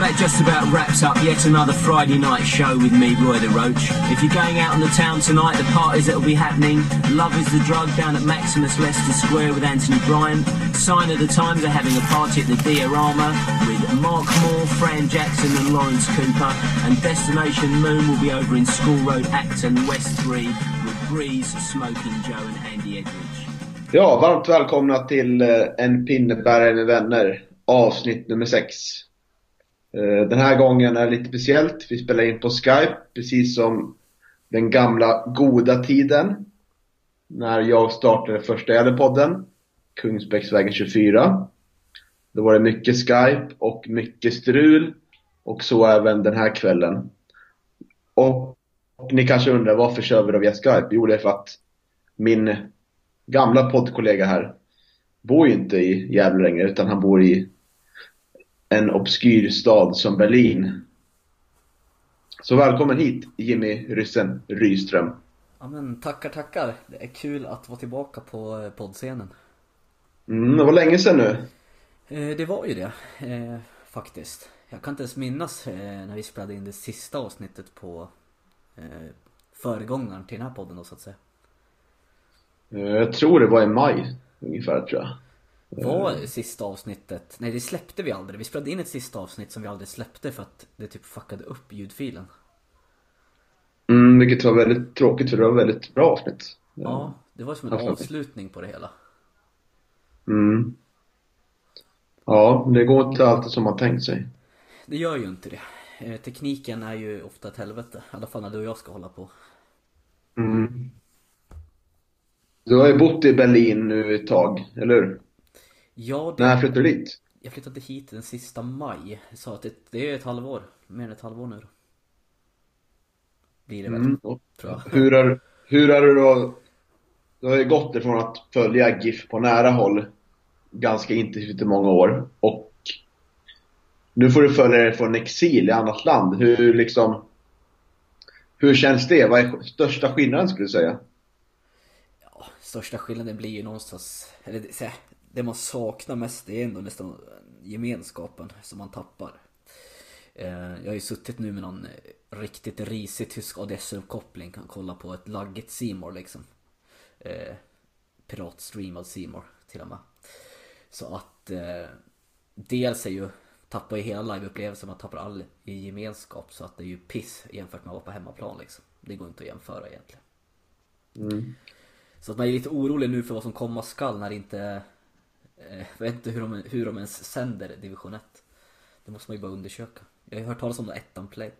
Well, that just about wraps up yet another Friday night show with me, Roy the Roach. If you're going out in the town tonight, the parties that will be happening, Love is the Drug down at Maximus Leicester Square with Anthony Bryan, Sign of the Times are having a party at the Diorama with Mark Moore, Fran Jackson and Lawrence Cooper, and Destination Moon will be over in School Road, Acton, West 3 with Breeze, Smoking Joe and Andy Edridge. Ja, varmt välkomna till eh, En pinnebärare med vänner, avsnitt nummer 6. Eh, den här gången är det lite speciellt. Vi spelar in på Skype, precis som den gamla goda tiden. När jag startade första Gävlepodden, Kungsbäcksvägen 24. Då var det mycket Skype och mycket strul. Och så även den här kvällen. Och, och ni kanske undrar varför kör vi då via Skype? Jo, det är för att min gamla poddkollega här bor ju inte i Gävle längre utan han bor i en obskyr stad som Berlin. Så välkommen hit Jimmy Ryssen Ryström. Ja men tackar tackar. Det är kul att vara tillbaka på eh, poddscenen. Mm, det var länge sedan nu. Eh, det var ju det. Eh, faktiskt. Jag kan inte ens minnas när vi spelade in det sista avsnittet på föregångaren till den här podden då så att säga. Jag tror det var i maj ungefär tror jag. Var det sista avsnittet? Nej det släppte vi aldrig. Vi spelade in ett sista avsnitt som vi aldrig släppte för att det typ fuckade upp ljudfilen. Mm, vilket var väldigt tråkigt för det var ett väldigt bra avsnitt. Ja, det var som en Absolut. avslutning på det hela. Mm. Ja, det går inte alltid som man tänkt sig. Det gör ju inte det. Eh, tekniken är ju ofta ett helvete. I alla fall när du och jag ska hålla på. Mm. Du har ju bott i Berlin nu ett tag, eller hur? Ja, det... När flyttade du dit? Jag flyttade hit den sista maj. Så att det, det är ett halvår. Mer än ett halvår nu då. Blir det väl, Mm. tror jag. Hur har, hur har du då, du har ju gått ifrån att följa GIF på nära håll ganska intensivt i många år och nu får du följa det från exil i annat land. Hur liksom, hur känns det? Vad är största skillnaden skulle du säga? Ja, största skillnaden blir ju någonstans, eller det, man saknar mest är ändå nästan gemenskapen som man tappar. Eh, Jag har ju suttit nu med någon eh, riktigt risig tysk ADSL-uppkoppling, kan kolla på ett laggigt Seymour liksom. Eh, Piratstreamad Seymour till och med. Så att eh, dels är ju, tappar ju hela liveupplevelsen, man tappar all i gemenskap så att det är ju piss jämfört med att vara på hemmaplan liksom. Det går inte att jämföra egentligen. Mm. Så att man är lite orolig nu för vad som komma skall när inte... Eh, jag vet inte hur de, hur de ens sänder division 1. Det måste man ju bara undersöka. Jag har ju hört talas om det ettan play.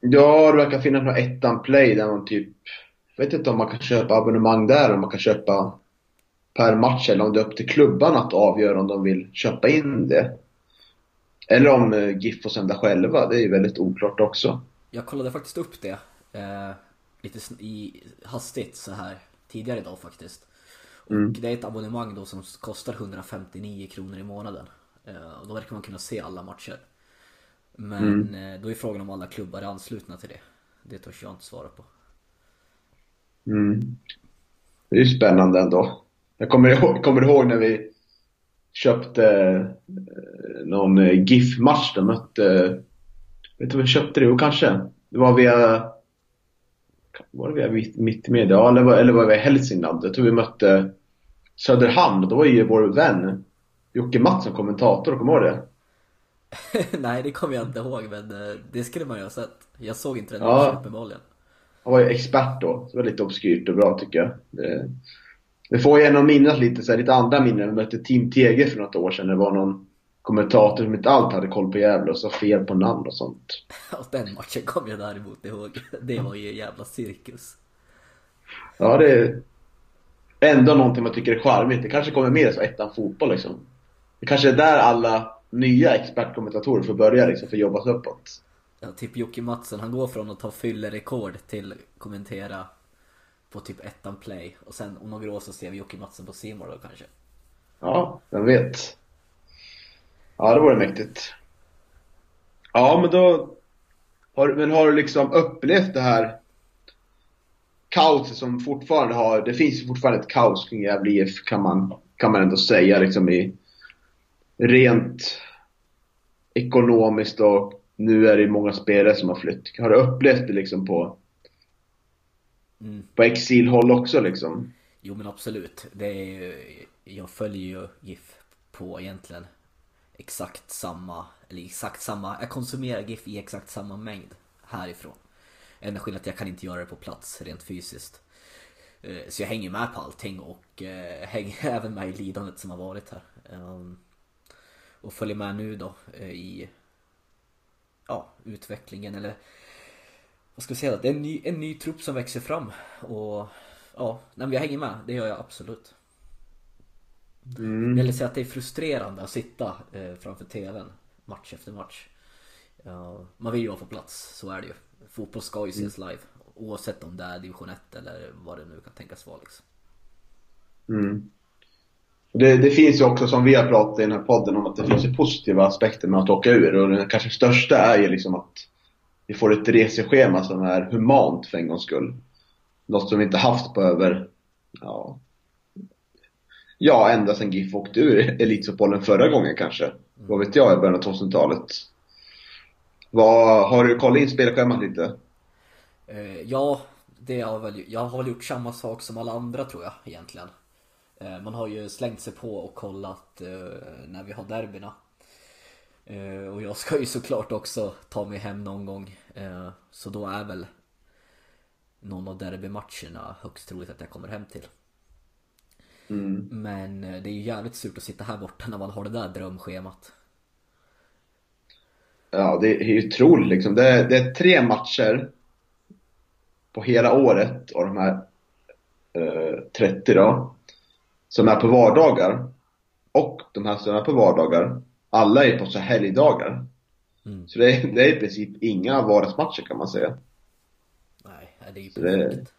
Ja, det verkar finnas något ettan play där man typ, jag vet inte om man kan köpa abonnemang där, om man kan köpa per match eller om det är upp till klubban att avgöra om de vill köpa in det. Eller om eh, GIF får sända själva, det är ju väldigt oklart också. Jag kollade faktiskt upp det. Eh, lite i, hastigt så här tidigare idag faktiskt. Och Mm. det är ett abonnemang då som kostar 159 kronor i månaden. Eh, och då verkar man kunna se alla matcher. Men eh, då är frågan om alla klubbar är anslutna till det. Det törs jag inte svara på. Mm. Det är ju spännande ändå. Jag kommer ihåg, kommer ihåg när vi köpte eh, någon GIF-match. De mötte, vet du vad vi köpte det? Jo, kanske. Det var via, var det via Mitt- Mittmedia? Ja, eller var, eller var det via Hälsingland? Jag tror vi mötte Söderhamn. Då var ju vår vän Jocke Mattsson kommentator, kommer du ihåg det? Nej det kommer jag inte ihåg men eh, det skulle man ju ha sett. Jag såg inte den Ja. matchen uppenbarligen. Han var ju expert då. Så det var lite obskyrt och bra tycker jag. Det, det får ju en att minnas lite, så här, lite andra minnen. Vi mötte Team TG för något år sedan. Det var någon kommentator som inte allt hade koll på Gävle och sa fel på namn och sånt. Och den matchen kommer jag däremot ihåg. Det var ju en jävla cirkus. Ja, det är ändå någonting man tycker är charmigt. Det kanske kommer mer så ettan fotboll liksom. Det kanske är där alla nya expertkommentatorer får börja liksom, för att jobba sig uppåt. Ja, typ Jocke Mattsson, han går från att ta fyllerekord till kommentera på typ ettan play. Och sen om några år så ser vi Jocke Mattsson på Simor då kanske. Ja, vem vet. Ja, det vore mäktigt. Ja, men då... Har, men har du liksom upplevt det här kaoset som fortfarande har... Det finns ju fortfarande ett kaos kring Gävle IF kan man, kan man ändå säga liksom i rent ekonomiskt och nu är det många spelare som har flytt. Har du upplevt det liksom på, Mm. på exilhåll också liksom? Jo men absolut. Det är ju, jag följer ju GIF på egentligen exakt samma, eller exakt samma, jag konsumerar GIF i exakt samma mängd härifrån. Enda skillnaden är att jag kan inte göra det på plats rent fysiskt. Eh, så jag hänger med på allting och eh, hänger även med i lidandet som har varit här. Ehm, och följer med nu då eh, i ja, utvecklingen eller vad ska vi säga? Det är en ny, en ny trupp som växer fram och ja, nej, men jag hänger med. Det gör jag absolut. Mm. Eller säga att det är frustrerande att sitta eh, framför TVn match efter match. Man vill ju vara på plats, så är det ju. Fotboll ska ju ses live. Oavsett om det är division 1 eller vad det nu kan tänkas vara liksom. Mm. Det, det finns ju också, som vi har pratat i den här podden om, att det finns ju positiva aspekter med att åka ur. Och den kanske största är ju liksom att vi får ett reseschema som är humant för en gångs skull. Något som vi inte haft på över, ja, ja ända sedan GIF åkte ur Elitfotbollen förra gången kanske. Vad vet jag, i början av 2000-talet. Vad, har du kollat in spelschemat lite? Eh, ja, det har väl, jag har väl gjort samma sak som alla andra tror jag egentligen. Eh, man har ju slängt sig på och kollat eh, när vi har derbyna. Och jag ska ju såklart också ta mig hem någon gång. Så då är väl någon av derbymatcherna högst troligt att jag kommer hem till. Mm. Men eh, det är ju jävligt surt att sitta här borta när man har det där drömschemat. Ja, det är ju otroligt liksom. Det är, det är tre matcher på hela året av de här eh, 30 då. Som är på vardagar. Och de här som är på vardagar, alla är på så helgdagar. Mm. Så det är, det är i princip inga vardagsmatcher kan man säga. Nej, det är ju perfekt.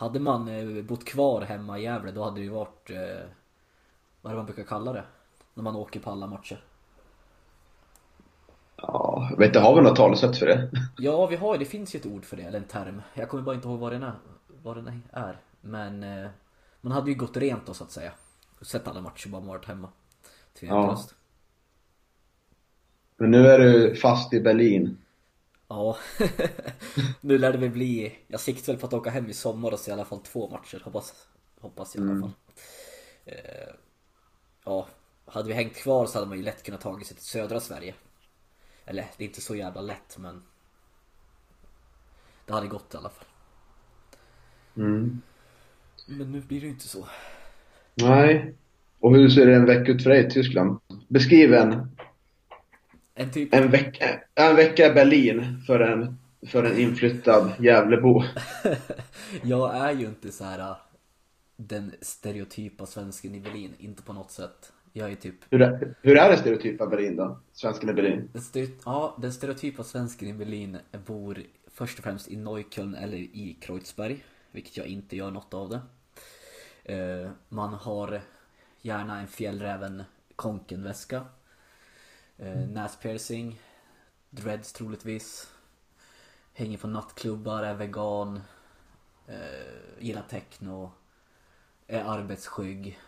Hade man eh, bott kvar hemma i Gävle då hade det ju varit, eh, vad är det man brukar kalla det? När man åker på alla matcher. Ja, jag vet inte, har vi något talesätt för det? Ja, vi har det finns ju ett ord för det, eller en term. Jag kommer bara inte ihåg vad den är. Vad den är. Men eh, man hade ju gått rent då så att säga. Sett alla matcher bara varit hemma. Tveklöst. Men nu är du fast i Berlin. Ja. nu lär det väl bli, jag siktar väl på att åka hem i sommar och se i alla fall två matcher. Hoppas, hoppas jag i alla fall. Eh, ja, hade vi hängt kvar så hade man ju lätt kunnat tagit sig till södra Sverige. Eller det är inte så jävla lätt men det hade gått i alla fall. Mm. Men nu blir det ju inte så. Nej. Och hur ser det en vecka ut för dig i Tyskland? Beskriv en, En typ en, vecka, en vecka i Berlin för en, för en inflyttad Gävlebo. Jag är ju inte så här äh, den stereotypa svensken i Berlin, inte på något sätt. Jag är typ Hur är, hur är det stereotypa Berlin då? Svensken i Berlin? den, stereo, ja, den stereotypa svensken i Berlin bor först och främst i Neukölln eller i Kreuzberg, vilket jag inte gör något av det. Eh, Man har gärna en fjällräven konkenväska, eh, näspiercing, dreads troligtvis, hänger på nattklubbar, är vegan, eh, gillar techno, är arbetsskygg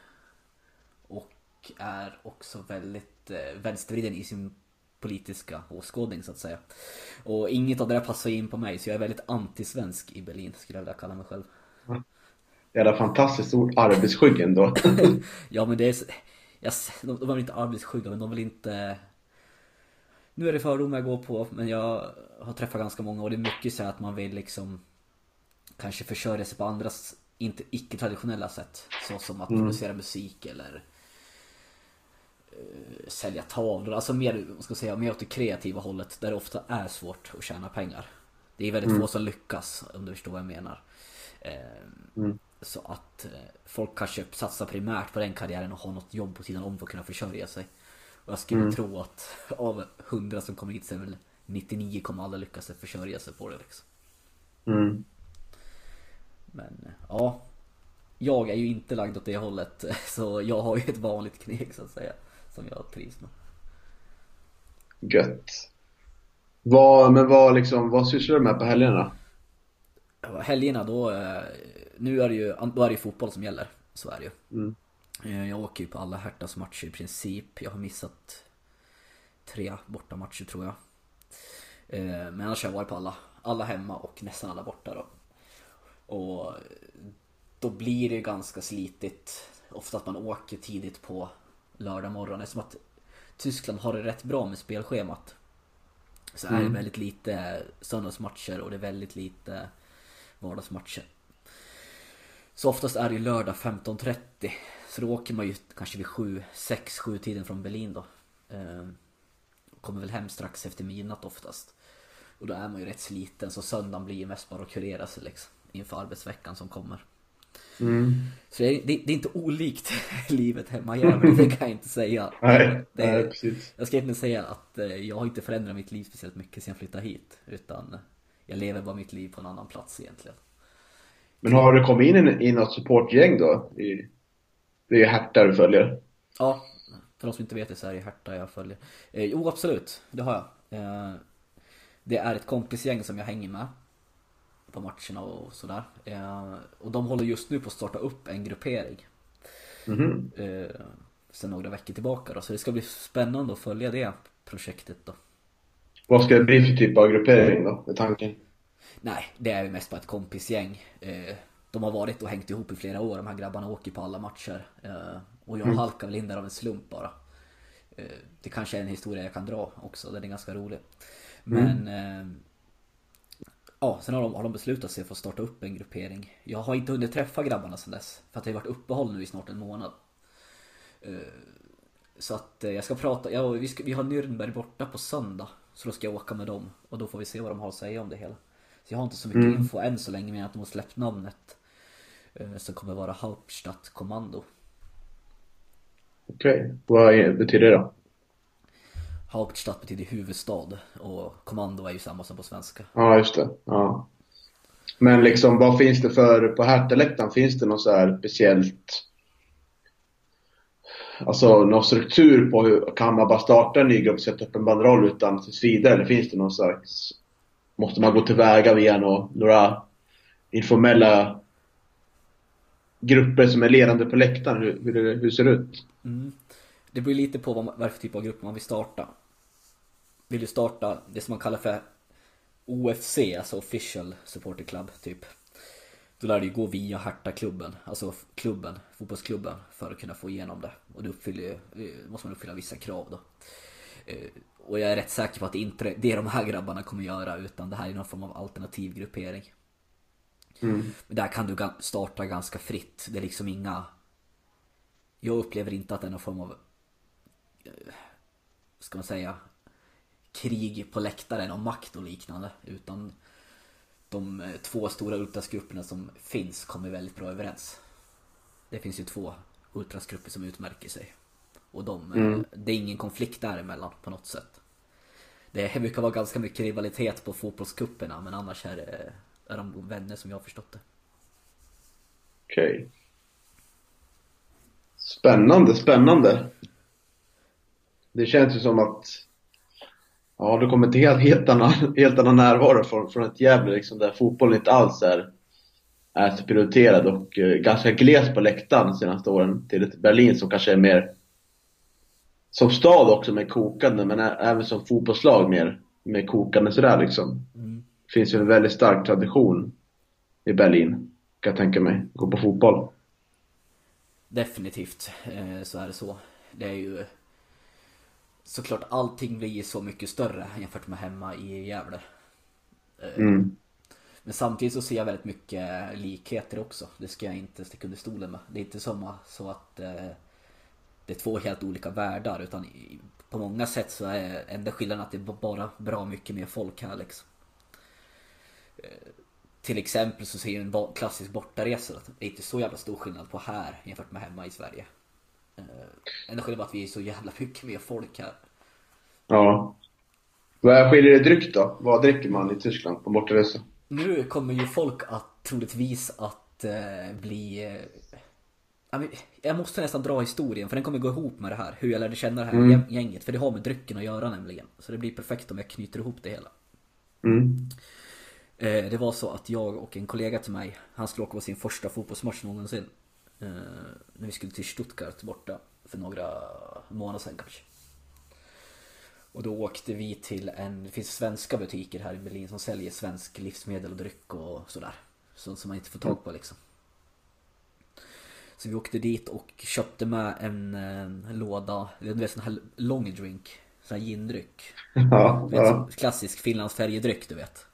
och är också väldigt eh, vänstervriden i sin politiska åskådning så att säga. Och inget av det där passar in på mig så jag är väldigt antisvensk i Berlin skulle jag vilja kalla mig själv. Jävla fantastiskt ord, arbetsskygg ändå. Ja men det är... Jag, de, de är väl inte arbetsskygga men de vill inte... Nu är det fördomar jag går på men jag har träffat ganska många och det är mycket så att man vill liksom Kanske försörja sig på andras inte icke-traditionella sätt. Så som att producera musik eller eh, Sälja tavlor, alltså mer, vad ska säga, mer åt det kreativa hållet där det ofta är svårt att tjäna pengar. Det är väldigt få som lyckas om du förstår vad jag menar. Eh, Så att eh, folk kanske satsar primärt på den karriären och har något jobb på sidan om för att kunna försörja sig. Och jag skulle tro att av 100 som kommer hit så är väl 99 kommer alla lyckas försörja sig på det liksom. Mm. Men ja. Jag är ju inte lagd åt det hållet så jag har ju ett vanligt kneg så att säga. Som jag trivs med. Gött. Vad, men vad liksom, vad sysslar du med på helgerna? Helgerna då, eh, nu är det ju, då är det ju fotboll som gäller. Så är det ju. Mm. Eh, Jag åker ju på alla Hertas matcher i princip. Jag har missat tre bortamatcher tror jag. Eh, men annars har jag varit på alla, alla hemma och nästan alla borta då. Och då blir det ju ganska slitigt. Ofta att man åker tidigt på lördag morgon. Eftersom att Tyskland har det rätt bra med spelschemat. Så är det Mm. väldigt lite söndagsmatcher och det är väldigt lite vardagsmatcher. Så oftast är det ju lördag 15.30. Så då åker man ju kanske vid 7, 6, 7 tiden från Berlin då. Ehm, Kommer väl hem strax efter midnatt oftast. Och då är man ju rätt sliten så söndagen blir ju mest bara att kurera sig liksom. Inför arbetsveckan som kommer. Mm. Så det är, det, det är inte olikt livet hemma i Gävle, det kan jag inte säga. Nej, det, nej, precis. Jag ska inte säga att eh, jag har inte förändrat mitt liv speciellt mycket sedan jag flyttade hit. Utan jag lever bara mitt liv på en annan plats egentligen. Men har du kommit in i, i något supportgäng då? I, det är Hertha du följer. Ja, för de som inte vet det så är det Hertha jag följer. Eh, jo, absolut. Det har jag. Eh, det är ett kompisgäng som jag hänger med. På matcherna och sådär. Eh, och de håller just nu på att starta upp en gruppering. Mhm. Eh, sen några veckor tillbaka då. Så det ska bli spännande att följa det projektet då. Vad ska det bli för typ av gruppering då? Är tanken? Nej, det är ju mest bara ett kompisgäng. Eh, De har varit och hängt ihop i flera år, de här grabbarna åker på alla matcher. Eh, Och jag halkar väl in där av en slump bara. Eh, Det kanske är en historia jag kan dra också, den är ganska rolig. Men... eh, Ja, sen har de, har de beslutat sig för att starta upp en gruppering. Jag har inte hunnit träffa grabbarna sen dess. För att det har varit uppehåll nu i snart en månad. Så att jag ska prata, ja, vi, ska, vi har Nürnberg borta på söndag. Så då ska jag åka med dem. Och då får vi se vad de har att säga om det hela. Så jag har inte så mycket info än så länge men att de har släppt namnet. Eh, Som kommer vara Hauptstadt Kommando. Okej, vad är- betyder det då? Hauptstadt betyder huvudstad och kommando är ju samma som på svenska. Ja, just det. Ja. Men liksom, vad finns det för, på Hertha-läktaren, finns det något så här speciellt Alltså någon struktur på hur, kan man bara starta en ny grupp och sätta upp en banderoll utan tills vidare? Eller finns det någon slags, måste man gå tillväga via nå- några informella grupper som är ledande på läktaren? Hur, hur, det- hur ser det ut? Mm. Det beror lite på vad, man- vad för typ av grupp man vill starta. Vill du starta det som man kallar för OFC, alltså Official Supporter Club typ. Då lär det ju gå via Hertha-klubben, alltså klubben, fotbollsklubben, för att kunna få igenom det. Och då uppfyller, eh, måste man uppfylla vissa krav då. Eh, och jag är rätt säker på att det inte är det de här grabbarna kommer göra, utan det här är någon form av alternativ gruppering. Men där kan du starta ganska fritt, det är liksom inga... Jag upplever inte att det är någon form av ska man säga, krig på läktaren om makt och liknande. Utan de eh, två stora ultrasgrupperna som finns kommer väldigt bra överens. Det finns ju två ultrasgrupper som utmärker sig. Och de, eh, det är ingen konflikt däremellan på något sätt. Det brukar vara ganska mycket rivalitet på fotbollskupperna men annars är, det, är de vänner som jag har förstått det. Okej. Spännande, spännande. Det känns ju som att Ja, det kommer till helt, helt, annan, helt annan närvaro från, från ett Gävle liksom, där fotbollen inte alls är, är prioriterad och eh, ganska gles på läktaren de senaste åren till ett Berlin som kanske är mer som stad också mer kokande men även som fotbollslag mer, mer kokande sådär liksom. Det finns ju en väldigt stark tradition i Berlin, kan jag tänka mig, gå på fotboll. Definitivt eh, så är det så. Det är ju såklart allting blir så mycket större jämfört med hemma i Gävle. Mm. Men samtidigt så ser jag väldigt mycket likheter också. Det ska jag inte sticka under stolen med. Det är inte som så att eh, det är två helt olika världar utan på många sätt så är enda skillnaden att det är bara bra mycket mer folk här liksom. Eh, till exempel så ser jag en klassisk bortaresa att det är inte så jävla stor skillnad på här jämfört med hemma i Sverige. Eh, enda skillnaden är att vi är så jävla mycket mer folk här. Ja. Vad skiljer det drygt då? Vad dricker man i Tyskland på bortaresa? Nu kommer ju folk att troligtvis att eh, bli... Eh, jag måste nästan dra historien för den kommer gå ihop med det här. Hur jag lärde känna det här gäng- gänget. För det har med drycken att göra nämligen. Så det blir perfekt om jag knyter ihop det hela. Mm. Eh, det var så att jag och en kollega till mig, han skulle åka på sin första fotbollsmatch någonsin. Eh, när vi skulle till Stuttgart borta för några månader sedan kanske. Och då åkte vi till en, det finns svenska butiker här i Berlin som säljer svensk livsmedel och dryck och sådär. Sånt som man inte får tag på liksom. Så vi åkte dit och köpte med en, en låda, du vet sån här long drink. Sån här gindryck. Ja, ja. klassisk finlandsfärjedryck du vet.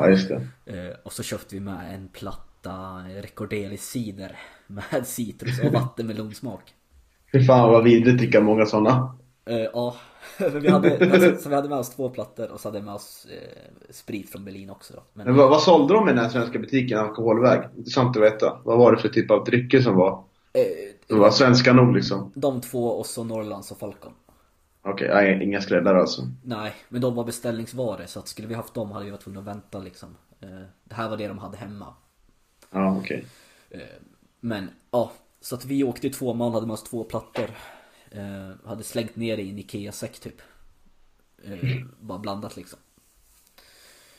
Ja just det. Eh, och så köpte vi med en platta Recordeli cider med citrus och vattenmelonsmak. Fy fan vad vidrigt att dricka många sådana. Eh, ja, vi hade, alltså, så vi hade med oss två plattor och så hade vi med oss eh, sprit från Berlin också då. Men, Men vad, vad sålde de i den här svenska butiken, alkoholväg? Intressant att veta. Vad var det för typ av drycker som var, eh, som var svenska nog liksom? de två och så Norrlands och Falcon. Okej, nej, inga skräddare alltså. Nej, men de var beställningsvaror så att skulle vi haft dem hade vi varit tvungna att vänta liksom. Eh, det här var det de hade hemma. Ja, okej. Eh, men ja, så att vi åkte i två man, hade med oss två plattor. Eh, hade slängt ner det i en IKEA-säck typ. Eh, bara blandat liksom.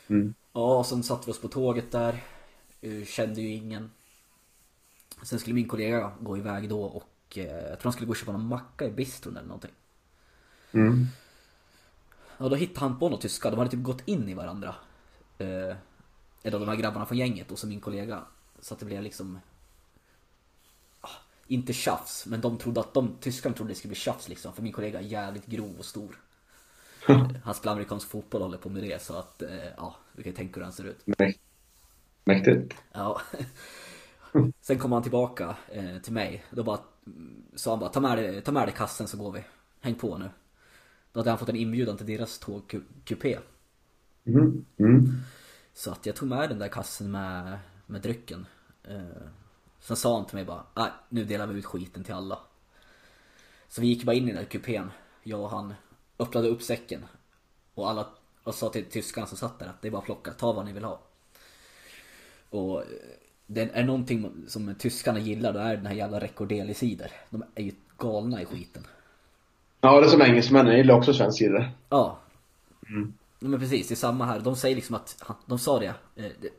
Mm. Ja, och sen satte vi oss på tåget där. Kände ju ingen. Sen skulle min kollega gå iväg då och jag tror han skulle gå och köpa någon macka i bistron eller någonting. Mm. Ja, då hittade han på några tyskar. De hade typ gått in i varandra. Eh, eller de här grabbarna från gänget och så min kollega. Så att det blev liksom... ah, Inte tjafs, men de trodde att de, tyskarna trodde det skulle bli tjafs liksom. För min kollega är jävligt grov och stor. Han spelar amerikansk fotboll och håller på med det så att, eh, ja, du kan tänka hur han ser ut. Mäk- Mäktigt. Ja. Sen kom han tillbaka eh, till mig. Då bara, sa han bara, ta med, dig, ta med dig kassen så går vi. Häng på nu. Då hade han fått en inbjudan till deras tågkupé. Mm. Mm. Så att jag tog med den där kassen med, med drycken. Eh, sen sa han till mig bara, nej nu delar vi ut skiten till alla. Så vi gick bara in i den där kupén, jag och han. Öppnade upp säcken. Och alla, och sa till tyskarna som satt där att det är bara att plocka, ta vad ni vill ha. Och eh, det är någonting som tyskarna gillar, då är den här jävla Recordeli-cider. De är ju galna i skiten. Ja, det är som engelsmännen. Jag gillar också svensk cider. Ja. Mm. Men precis, det är samma här. De säger liksom att, de sa det, eh, det,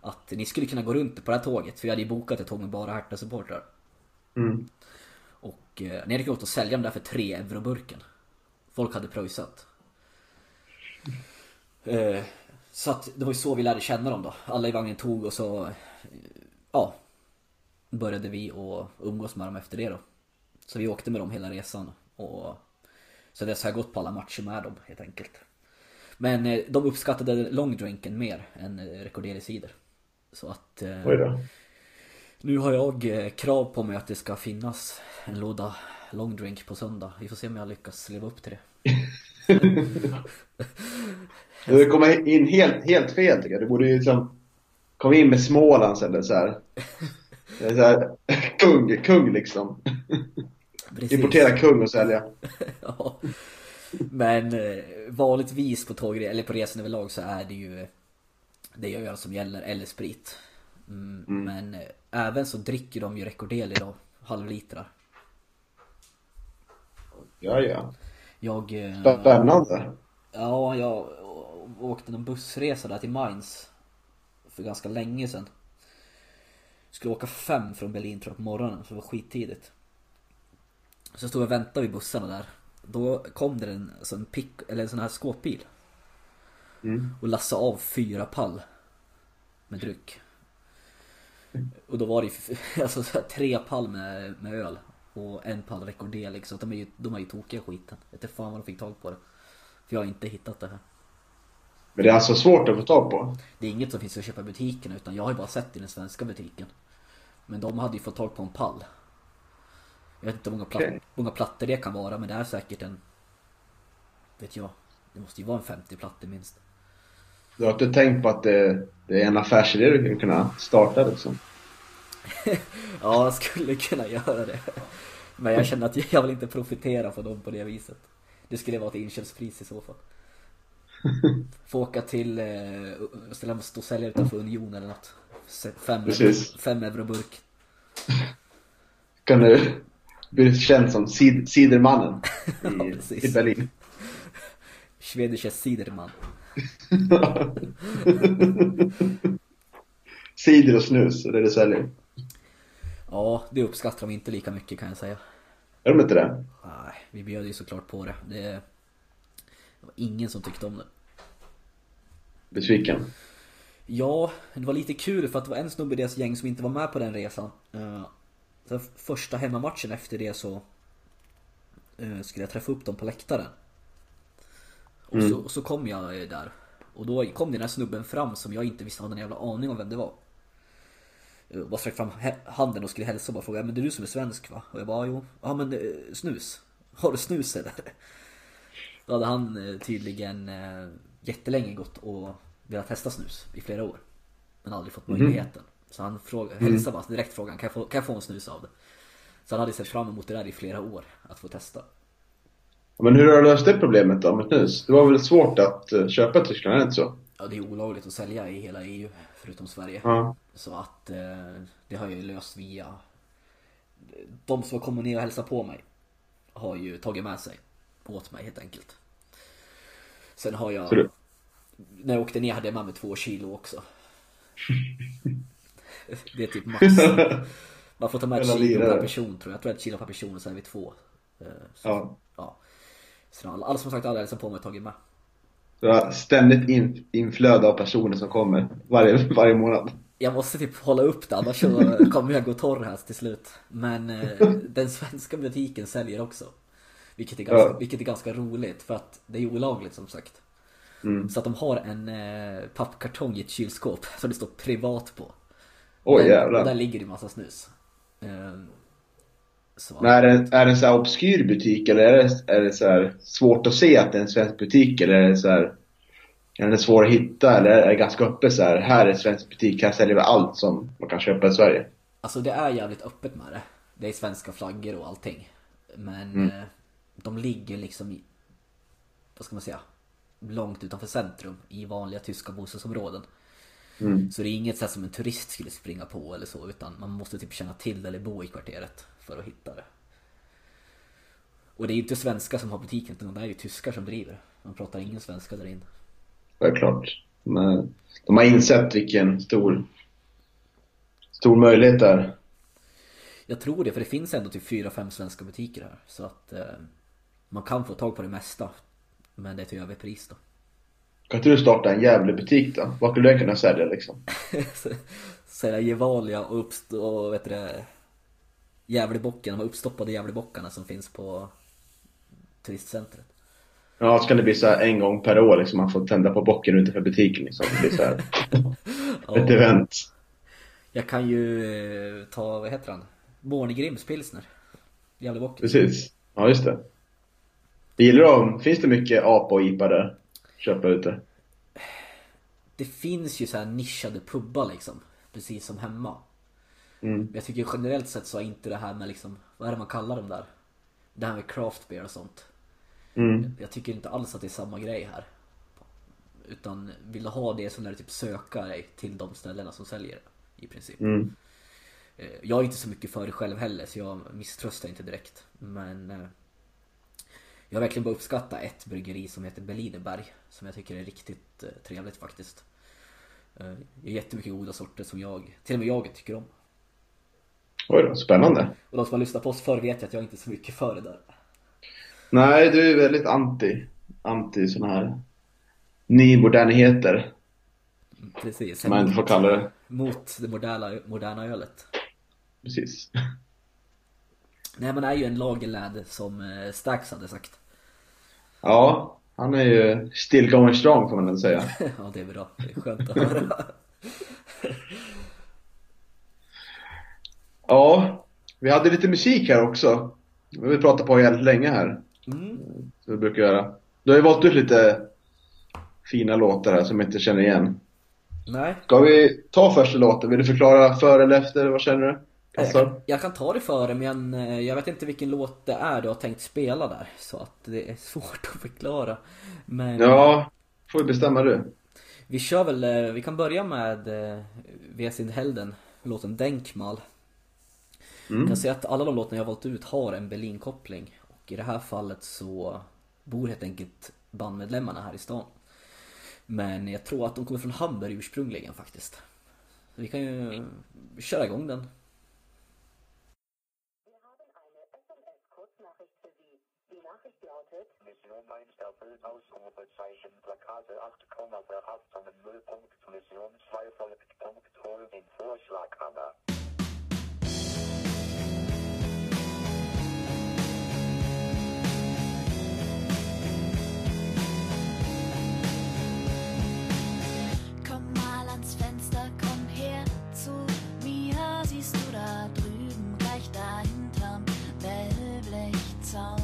att ni skulle kunna gå runt på det här tåget. För vi hade ju bokat ett tåg med bara Hertha-supportrar. Mm. Och eh, ni hade kunnat och sälja dem där för 3 euro burken. Folk hade pröjsat. Eh, så att det var ju så vi lärde känna dem då. Alla i vagnen tog och så, eh, ja. Började vi att umgås med dem efter det då. Så vi åkte med dem hela resan. Och så dess har jag gått på alla matcher med dem helt enkelt. Men eh, de uppskattade longdrinken mer än eh, Recordeli cider. Så att eh, nu har jag krav på mig att det ska finnas en låda longdrink på söndag. Vi får se om jag lyckas leva upp till det. Du kommer in helt, helt fel tycker jag. Du borde ju liksom komma in med Smålands eller så här. Det är så här kung, kung liksom. Precis. Importera kung och sälja. ja. Men eh, vanligtvis på tåg eller på resan överlag så är det ju det är öl som gäller eller sprit. Mm, Men eh, även så dricker de ju Recordeli då, halvlitrar. Ja, ja. Jag... eh, Spännande. Ja, jag åkte en bussresa där till Mainz. För ganska länge sedan. Skulle åka fem från Berlin tror jag på morgonen, så det var skittidigt. Så jag stod och väntade vid bussarna där. Då kom det en, alltså en, pick, eller en sån här skåpbil. Mm. Och lassade av fyra pall. Med dryck. Och då var det ju alltså, här tre pall med, med öl. Och en pall Recordeli. Så att de är ju, de är ju tokiga skiten. Jag vet inte fan vad de fick tag på det. För jag har inte hittat det här. Men det är alltså svårt att få tag på. Det är inget som finns att köpa i butiken utan jag har ju bara sett i den svenska butiken. Men de hade ju fått tag på en pall. Jag vet inte hur många, platt, Okej. många plattor det kan vara men det är säkert en... Vet jag. Det måste ju vara en 50 plattor minst. Du har inte tänkt på att det, det är en affärsidé du kan kunna starta liksom. Ja, jag skulle kunna göra det. Men jag känner att jag vill inte profitera på dem på det viset. Det skulle vara ett inköpspris i så fall. Få åka till, eh, ställa stå och sälja utanför Union eller något. Fem, Precis. fem euro burk. Kan du bli känd som sid, Cidermannen Ja, i, precis. i Berlin. Schwedische Ciderman. Cider och snus, det är det säljer. Ja, det uppskattar de inte lika mycket kan jag säga. Är de inte det? Nej, vi bjöd ju såklart på det. det Det var ingen som tyckte om det. Besviken? Ja, det var lite kul för att det var en snubbe i deras gäng som inte var med på den resan. Så första hemmamatchen efter det så uh, skulle jag träffa upp dem på läktaren. Och, mm. så, och så kom jag där. Och då kom den här snubben fram som jag inte visste hade en jävla aning om vem det var. Jag bara sträckte fram handen och skulle hälsa och bara frågade men det är du som är svensk va? Och jag bara jo, ja men snus. Har du snus eller? Då hade han tydligen jättelänge gått och velat testa snus i flera år. Men aldrig fått mhm. möjligheten. Mm. Så han frågade, mm. hälsade bara direkt frågan, kan jag, få, kan jag få en snus av det? Så han hade sett fram emot det där i flera år, att få testa. Men hur har du löst det problemet då med snus? Det var väl svårt att uh, köpa i Tyskland, är det inte så? Ja, det är olagligt att sälja i hela EU, förutom Sverige. Ja. Så att uh, det har jag ju löst via de som har kommit ner och hälsat på mig har ju tagit med sig åt mig helt enkelt. Sen har jag när jag åkte ner hade jag med mig två kilo också. Det är typ max. Man får ta med ett kilo per person tror jag. Jag tror ett kilo per person och sen är vi två. Eh, så, ja. ja. Så alla, alla som sagt alla hälsat på mig har tagit med. Du har ständigt in, inflöde av personer som kommer varje, varje månad. Jag måste typ hålla upp det annars kommer jag gå torr här till slut. Men eh, den svenska butiken säljer också. Vilket är, ganska, ja. vilket är ganska roligt för att det är olagligt som sagt. Mm. Så att de har en eh, pappkartong i ett kylskåp som det står privat på. Oj oh, jävlar. Och där ligger det massa snus. Eh, så. Men är det, är det en så här obskyr butik eller är det, är det så svårt att se att det är en svensk butik eller är det så här är den svår att hitta eller är det ganska öppet så här, här är en svensk butik, här säljer vi allt som man kan köpa i Sverige? Alltså det är jävligt öppet med det. Det är svenska flaggor och allting. Men mm. eh, de ligger liksom i, vad ska man säga, långt utanför centrum i vanliga tyska bostadsområden. Mm. Så det är inget sätt som en turist skulle springa på eller så utan man måste typ känna till eller bo i kvarteret för att hitta det. Och det är inte svenskar som har butiken utan det är ju tyskar som driver. Man pratar ingen svenska där inne. Självklart. Men de har insett vilken stor, stor möjlighet det är. Jag tror det, för det finns ändå typ 4-5 svenska butiker här. Så att eh, man kan få tag på det mesta men det är till överpris då. Kan inte du starta en jävla butik då? Vad skulle du kunna sälja liksom? sälja Gevalia och, uppst- och vet du det, Gävlebocken, de uppstoppade Gävlebockarna som finns på turistcentret. Ja, så kan det bli så en gång per år liksom, man får tända på bocken utanför butiken liksom. Det blir så här. Ett event. Jag kan ju eh, ta, vad heter han? Bornegrims pilsner. Gävlebocken. Precis. Ja, just det. Gillar de, finns det mycket apa och IPA där? Köpa ute? Det finns ju så här nischade pubbar liksom. Precis som hemma. Mm. Jag tycker generellt sett så är inte det här med liksom, vad är det man kallar dem där? Det här med craft beer och sånt. Mm. Jag tycker inte alls att det är samma grej här. Utan vill du ha det så är det typ söka dig till de ställena som säljer det. I princip. Mm. Eh, jag är inte så mycket för det själv heller så jag misströstar inte direkt. Men eh, jag har verkligen bara uppskattat ett bryggeri som heter Berlinerberg. Som jag tycker är riktigt eh, trevligt faktiskt. Det är jättemycket goda sorter som jag, till och med jag tycker om. Oj då, spännande. Och de som har lyssnat på oss förr vet ju att jag inte är så mycket för det där. Nej, du är väldigt anti, anti sådana här nymodernheter. Precis. Som man inte får kalla det. Mot det moderna, moderna ölet. Precis. Nej men det är ju en lagerlad som eh, Stax hade sagt. Ja, han är ju still going strong får man väl säga. ja, det är bra. Det är skönt att höra. ja, vi hade lite musik här också. Vi har pratat på jävligt länge här. Mm. Som vi brukar göra. Du har ju valt ut lite fina låtar här som jag inte känner igen. Nej. Ska vi ta första låten? Vill du förklara före eller efter? Vad känner du? Jag kan, jag kan, ta det före men eh, jag vet inte vilken låt det är du har tänkt spela där. Så att det är svårt att förklara. Men... Ja, får du bestämma du. Vi kör väl, eh, vi kan börja med eh, Vesin Helden, låten Denkmal. Mm. Jag kan säga att alla de låtarna jag valt ut har en Berlin-koppling. Och i det här fallet så bor helt enkelt bandmedlemmarna här i stan. Men jag tror att de kommer från Hamburg ursprungligen faktiskt. Så vi kan ju köra igång den. Mission einstellen, Ausrufezeichen, Plakate 8,8 Nullpunkt, Mission 2 folgt, hol den Vorschlaghammer. Komm mal ans Fenster, komm her zu mir. Siehst du da drüben, gleich dahinterm Wellblechzaun?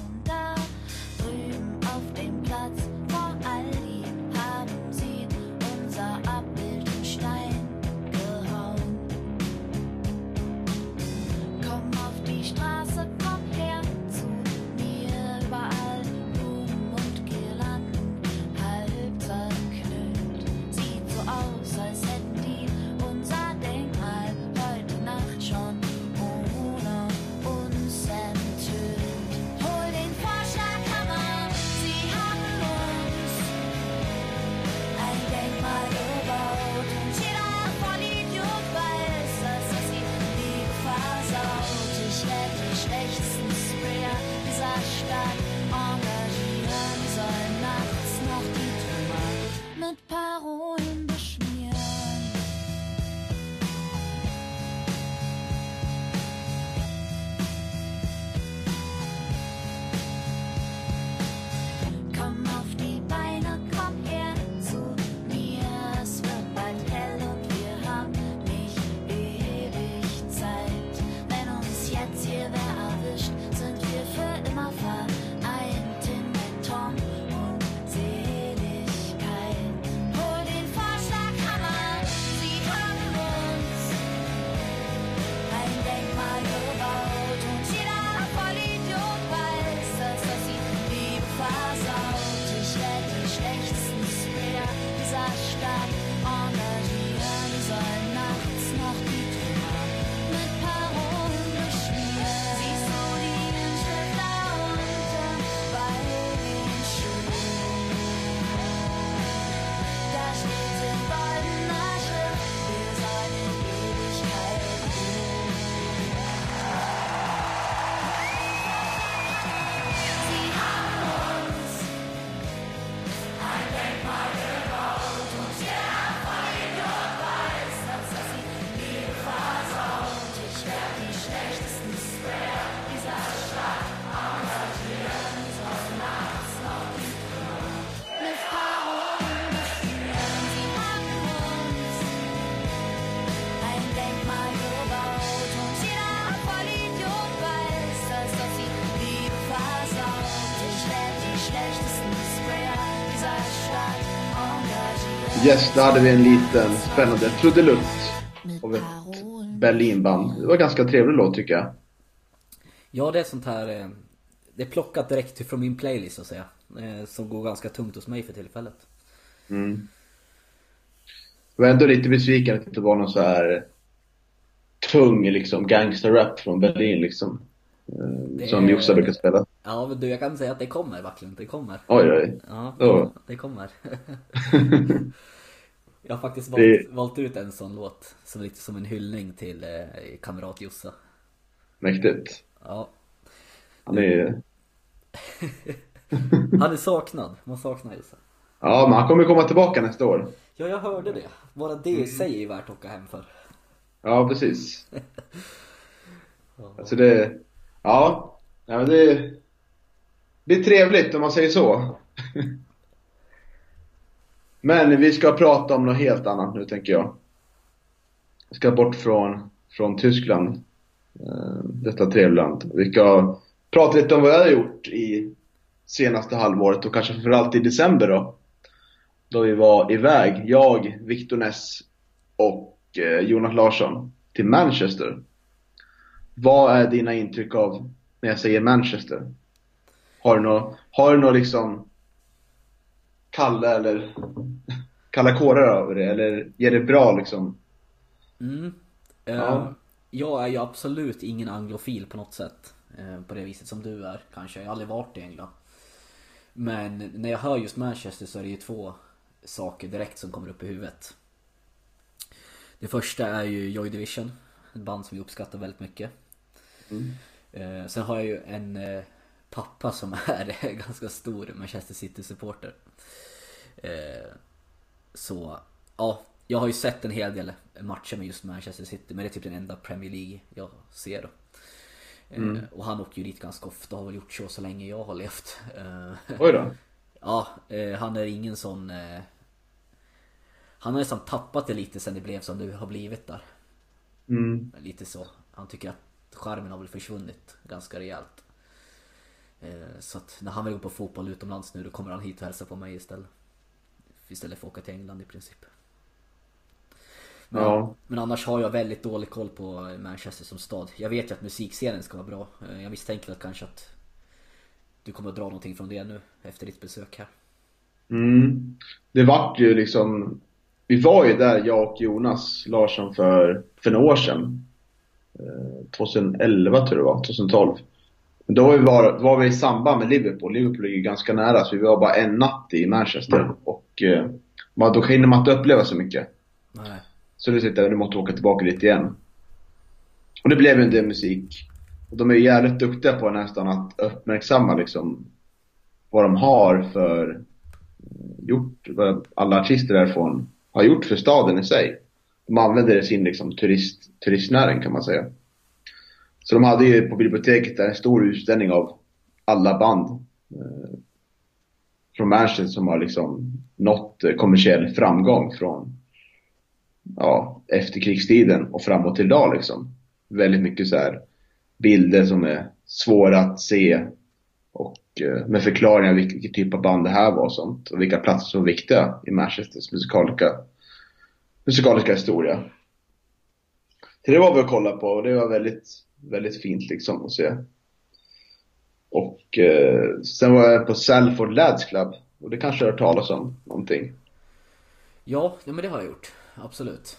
Yes, där hade vi en liten spännande trudelutt av ett. Berlinband. Det var en ganska trevlig låt tycker jag. Ja, det är sånt här... eh, Det är plockat direkt från min playlist så att säga. eh, Som går ganska tungt hos mig för tillfället. Jag var ändå lite besviken att det inte var någon så här tung liksom gangsterrap från Berlin liksom. Eh, Det Som är- Jossa brukar spela. Ja, men du jag kan säga att det kommer verkligen. Det kommer. Oj, oj. Ja, Ja. det kommer. jag har faktiskt Det- valt, valt ut en sån låt. Som lite som en hyllning till eh, kamrat Jossa. Mäktigt. Ja. Han är... Han är saknad. Man saknar Jossa. Ja, men han kommer komma tillbaka nästa år. Ja, jag hörde det. Bara det i sig är värt att åka hem för. Ja, precis. Alltså det... Ja. ja men det, det är trevligt om man säger så. Men vi ska prata om något helt annat nu tänker jag. Vi ska bort från, från Tyskland. Eh, detta trevliga land. Vi ska prata lite om vad jag har gjort i senaste halvåret och kanske framförallt i december då. Då vi var iväg, jag, Victor Ness och eh, Jonas Larsson till Manchester. Vad är dina intryck av när jag säger Manchester? Har du något, har du något liksom kalla eller kalla kårar över det eller ger det bra liksom? Mm. Ja. Eh, Jag är ju absolut ingen anglofil på något sätt. eh, På det viset som du är kanske. Jag har aldrig varit i England. Men när jag hör just Manchester så är det ju två saker direkt som kommer upp i huvudet. Det första är ju Joy Division. Ett band som jag uppskattar väldigt mycket. Eh, Sen har jag ju en pappa som är ganska stor Manchester City-supporter. Eh, så, ja. Jag har ju sett en hel del matcher med just Manchester City, men det är typ den enda Premier League jag ser då. Eh, och han åker ju dit ganska ofta, har väl gjort så så länge jag har levt. Eh, Oj då. Ja, han är ingen sån... Han har nästan tappat det lite sen det blev som det har blivit där. Mm. Lite så. Han tycker att charmen har väl försvunnit ganska rejält. Så att när han vill gå på fotboll utomlands nu då kommer han hit och hälsa på mig istället. Istället för att åka till England i princip. Men, Ja. men annars har jag väldigt dålig koll på Manchester som stad. Jag vet ju att musikscenen ska vara bra. Eh, Jag misstänker att kanske att du kommer att dra någonting från det nu efter ditt besök här. Mm. Det vart ju liksom, vi var ju där jag och Jonas Larsson för, för några år sedan. Eh, 2011 tror jag det var, 2012. Men då var vi, var, var vi i samband med Liverpool. Liverpool ligger ganska nära så vi var bara en natt i Manchester. Och eh, man, då hinner man inte uppleva så mycket. Nej. Så nu sitter nu måste åka tillbaka dit igen. Och det blev ju en del musik. Och de är ju jävligt duktiga på nästan att uppmärksamma liksom vad de har för eh, gjort, vad alla artister därifrån har gjort för staden i sig. De använder det i sin liksom turist, turistnäring kan man säga. Så de hade ju på biblioteket där en stor utställning av alla band eh, från Manchester som har liksom nått eh, kommersiell framgång från ja, efterkrigstiden och framåt till idag liksom. Väldigt mycket så här bilder som är svåra att se och eh, med förklaringar vilken, vilken typ av band det här var och sånt och vilka platser som var viktiga i Manchesters musikaliska, musikaliska historia. Så det var vi att kolla på och det var väldigt, väldigt fint liksom att se. Och eh, sen var jag på Salford Lads Club och det kanske du har hört talas om någonting. Ja, ja, men det har jag gjort. Absolut.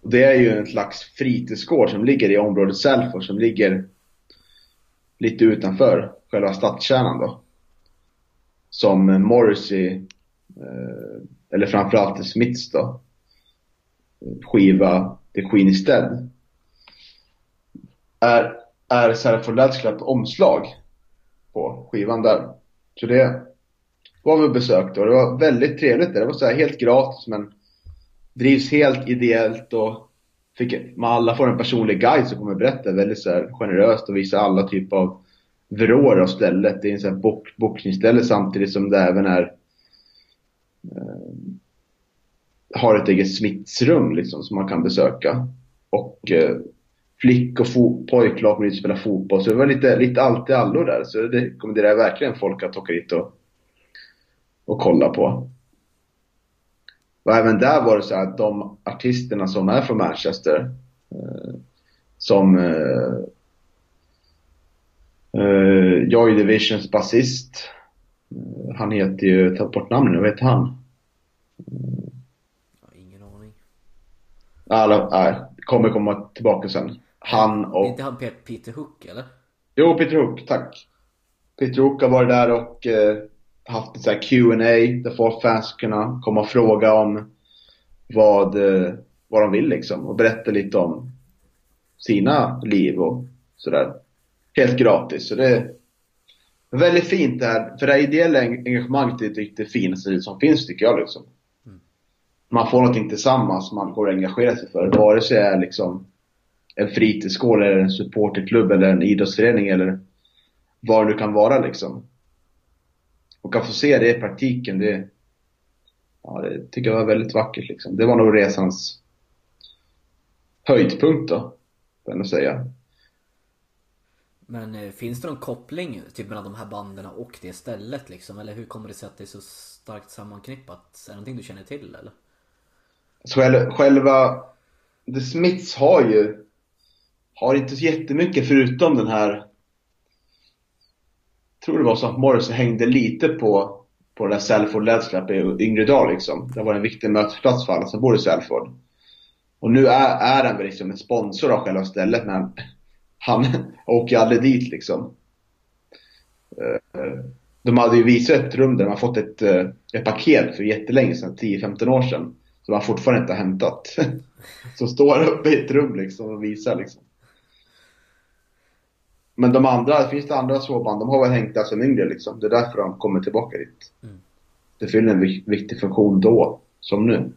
Och Det är ju en slags fritidsgård som ligger i området Salford som ligger lite utanför själva stadskärnan då. Som Morrissey, eh, eller framförallt The Smiths då, skiva The Queen is Dead. Är, är Salford Lads omslag på skivan där. Så det var vi och besökte och det var väldigt trevligt. Det var så här helt gratis men drivs helt ideellt och fick, man alla får en personlig guide som kommer berätta väldigt så här generöst och visar alla typer av vrår av stället. Det är en sån här bok, boxningsställe samtidigt som det även är eh, har ett eget smittsrum liksom som man kan besöka. Och eh, flick och pojklag kommer dit och spelar fotboll. Så det var lite, lite allt i allo där. Så det rekommenderar jag verkligen folk att åka dit och, och kolla på. Och även där var det så att de artisterna som är från Manchester eh, som eh, eh, Joy Divisions basist eh, han heter ju, tar bort namnet nu, vad heter han? Ingen aning. Alla, nej, kommer komma tillbaka sen. Han Är och inte han Pe- Peter Hook eller? Jo, Peter Hook, tack. Peter Hook har varit där och eh, haft ett så här Q&A där folk fans kunna komma och fråga om vad, eh, vad de vill liksom och berätta lite om sina liv och sådär. Helt gratis. Så det är väldigt fint det här. För det här ideella engagemanget är det, det finaste som finns tycker jag liksom. Man får någonting tillsammans man går och engagerar sig för. Vare sig det är liksom en fritidsgård eller en supporterklubb eller en idrottsförening eller vad det nu kan vara liksom. Och att få se det i praktiken, det, ja, det tycker jag var väldigt vackert liksom. Det var nog resans höjdpunkt då, får jag säga. Men eh, finns det någon koppling typ mellan de här banden och det stället liksom? Eller hur kommer det sig att det är så starkt sammanknippat? Är det någonting du känner till eller? Så själva The Smiths har ju har inte så jättemycket förutom den här jag tror det var så att Morrissey hängde lite på på den där Salford Lads i yngre dag liksom. Det var en viktig mötesplats för alla som bor i Salford. Och nu är, är han väl liksom en sponsor av själva stället men han, han åker aldrig dit liksom. Eh, de hade ju visat ett rum där man fått ett, eh, ett paket för jättelänge sedan, 10-15 år sedan. Som man fortfarande inte har hämtat. Som står uppe i ett rum liksom och visar liksom. Men de andra, finns det andra småband, de har väl hängt där som yngre liksom. Det är därför de kommer tillbaka dit. Mm. Det fyller en vik- viktig funktion då, som nu.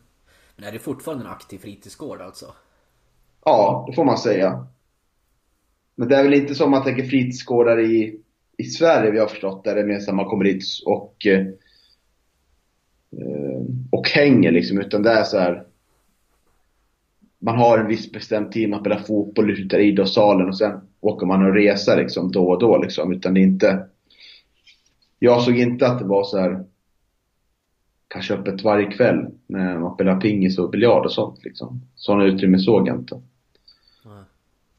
Men är det fortfarande en aktiv fritidsgård alltså? Ja, det får man säga. Men det är väl inte som man tänker fritidsgårdar i, i Sverige, vi har förstått, där det är mer så att man kommer dit och eh, och hänger liksom, utan det är så här. Man har en viss bestämd tid, man spelar fotboll ute i idrottssalen och sen åker man och reser liksom då och då liksom, utan det är inte Jag såg inte att det var så här kanske öppet varje kväll när man spelar pingis och biljard och sånt liksom. Sådana utrymmen såg jag inte. Nej.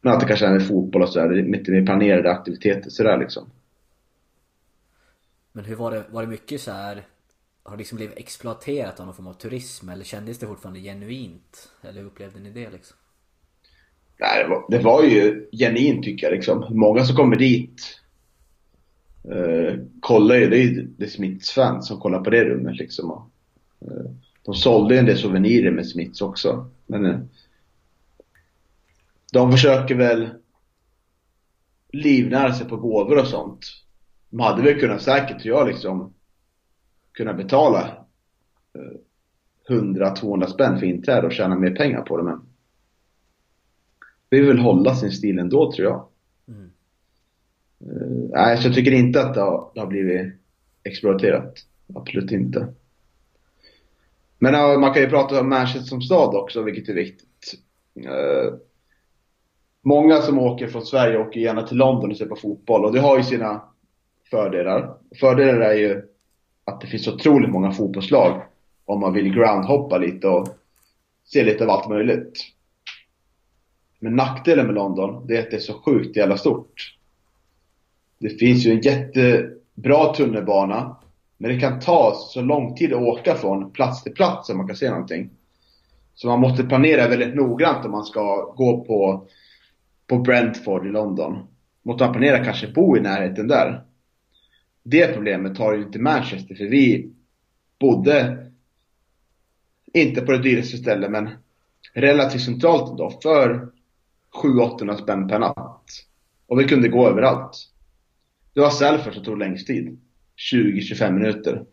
Men att det kanske är med fotboll och sådär, lite mer planerade aktiviteter sådär liksom. Men hur var det, var det mycket så här har det liksom blivit exploaterat av någon form av turism eller kändes det fortfarande genuint? Eller hur upplevde ni det liksom? Nej, det var, det var ju genuint tycker jag liksom. Många som kommer dit eh, kollar ju, det är ju det är Smiths fans som kollar på det rummet liksom. Och, eh, de sålde ju en del souvenirer med Smiths också. Men eh, de försöker väl livnära sig på gåvor och sånt. De hade väl kunnat säkert, tror jag, liksom kunna betala eh, 100-200 spänn för inträde och tjäna mer pengar på det men vill väl hålla sin stil ändå tror jag. Mm. Eh, nej, så jag tycker inte att det har, det har blivit exploaterat. Absolut inte. Men ja, man kan ju prata om Manchester som stad också, vilket är viktigt. Eh, många som åker från Sverige åker gärna till London och ser på fotboll och det har ju sina fördelar. Fördelar är ju att det finns otroligt många fotbollslag om man vill groundhoppa lite och se lite av allt möjligt. Men nackdelen med London, det är att det är så sjukt jävla stort. Det finns ju en jättebra tunnelbana, men det kan ta så lång tid att åka från plats till plats om man kan se någonting. Så man måste planera väldigt noggrant om man ska gå på, på Brentford i London. Måste man planera kanske bo i närheten där. Det problemet har ju inte Manchester, för vi bodde inte på det dyraste stället, men relativt centralt då, för 700-800 spänn per natt. Och vi kunde gå överallt. Det var Salford som tog längst tid. 20-25 minuter.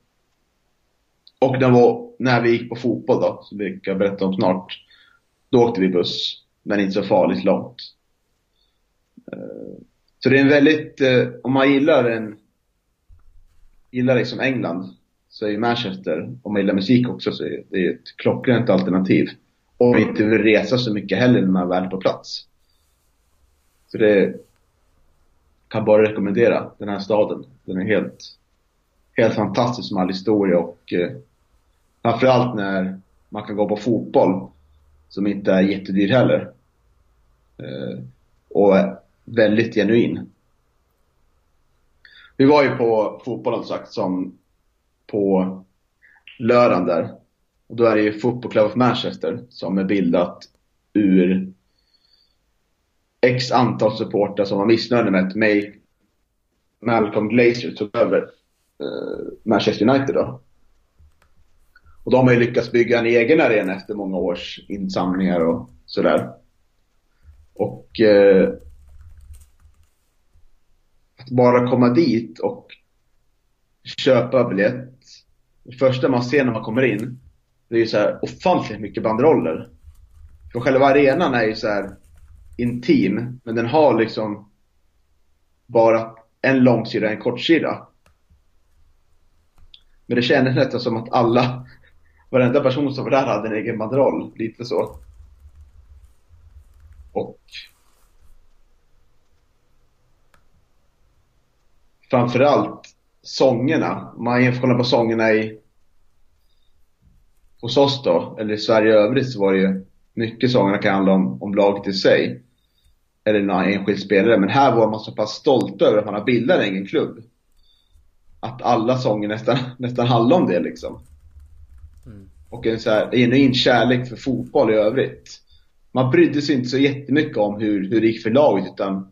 Och det var, när vi gick på fotboll då, som vi kan berätta om snart, då åkte vi buss. Men inte så farligt långt. Eh, så det är en väldigt, eh, om man gillar en, gillar liksom England, så är ju Manchester, om man gillar musik också, så är det ett klockrent alternativ. Och inte vill resa så mycket heller när man väl är på plats. Så det kan bara rekommendera den här staden. Den är helt, helt fantastisk med all historia och eh, framförallt när man kan gå på fotboll som inte är jättedyr heller. Eh, och är väldigt genuin. Vi var ju på fotbollen som sagt som på lördagen där. Och då är det ju Football Club of Manchester som är bildat ur x antal supportrar som var missnöjda med att May Malcolm Glazer tog över eh, Manchester United då. Och de har ju lyckats bygga en egen arena efter många års insamlingar och sådär. Och eh, att bara komma dit och köpa biljett. Det första man ser när man kommer in, det är ju så här ofantligt mycket banderoller. För själva arenan är ju så här intim, men den har liksom bara en långsida och en kortsida. Men det kändes nästan som att alla, varenda person som var där hade en egen banderoll, lite så. Och framförallt sångerna. Om man kollar på sångerna i hos oss då, eller i Sverige i övrigt så var det ju mycket sångerna kan handla om, om laget i sig. Eller någon enskild spelare. Men här var man så pass stolt över att man har bildat en egen klubb. Att alla sånger nästan, nästan handlar om det liksom. Mm. Och en så här genuin kärlek för fotboll i övrigt. Man brydde sig inte så jättemycket om hur, hur det gick för laget utan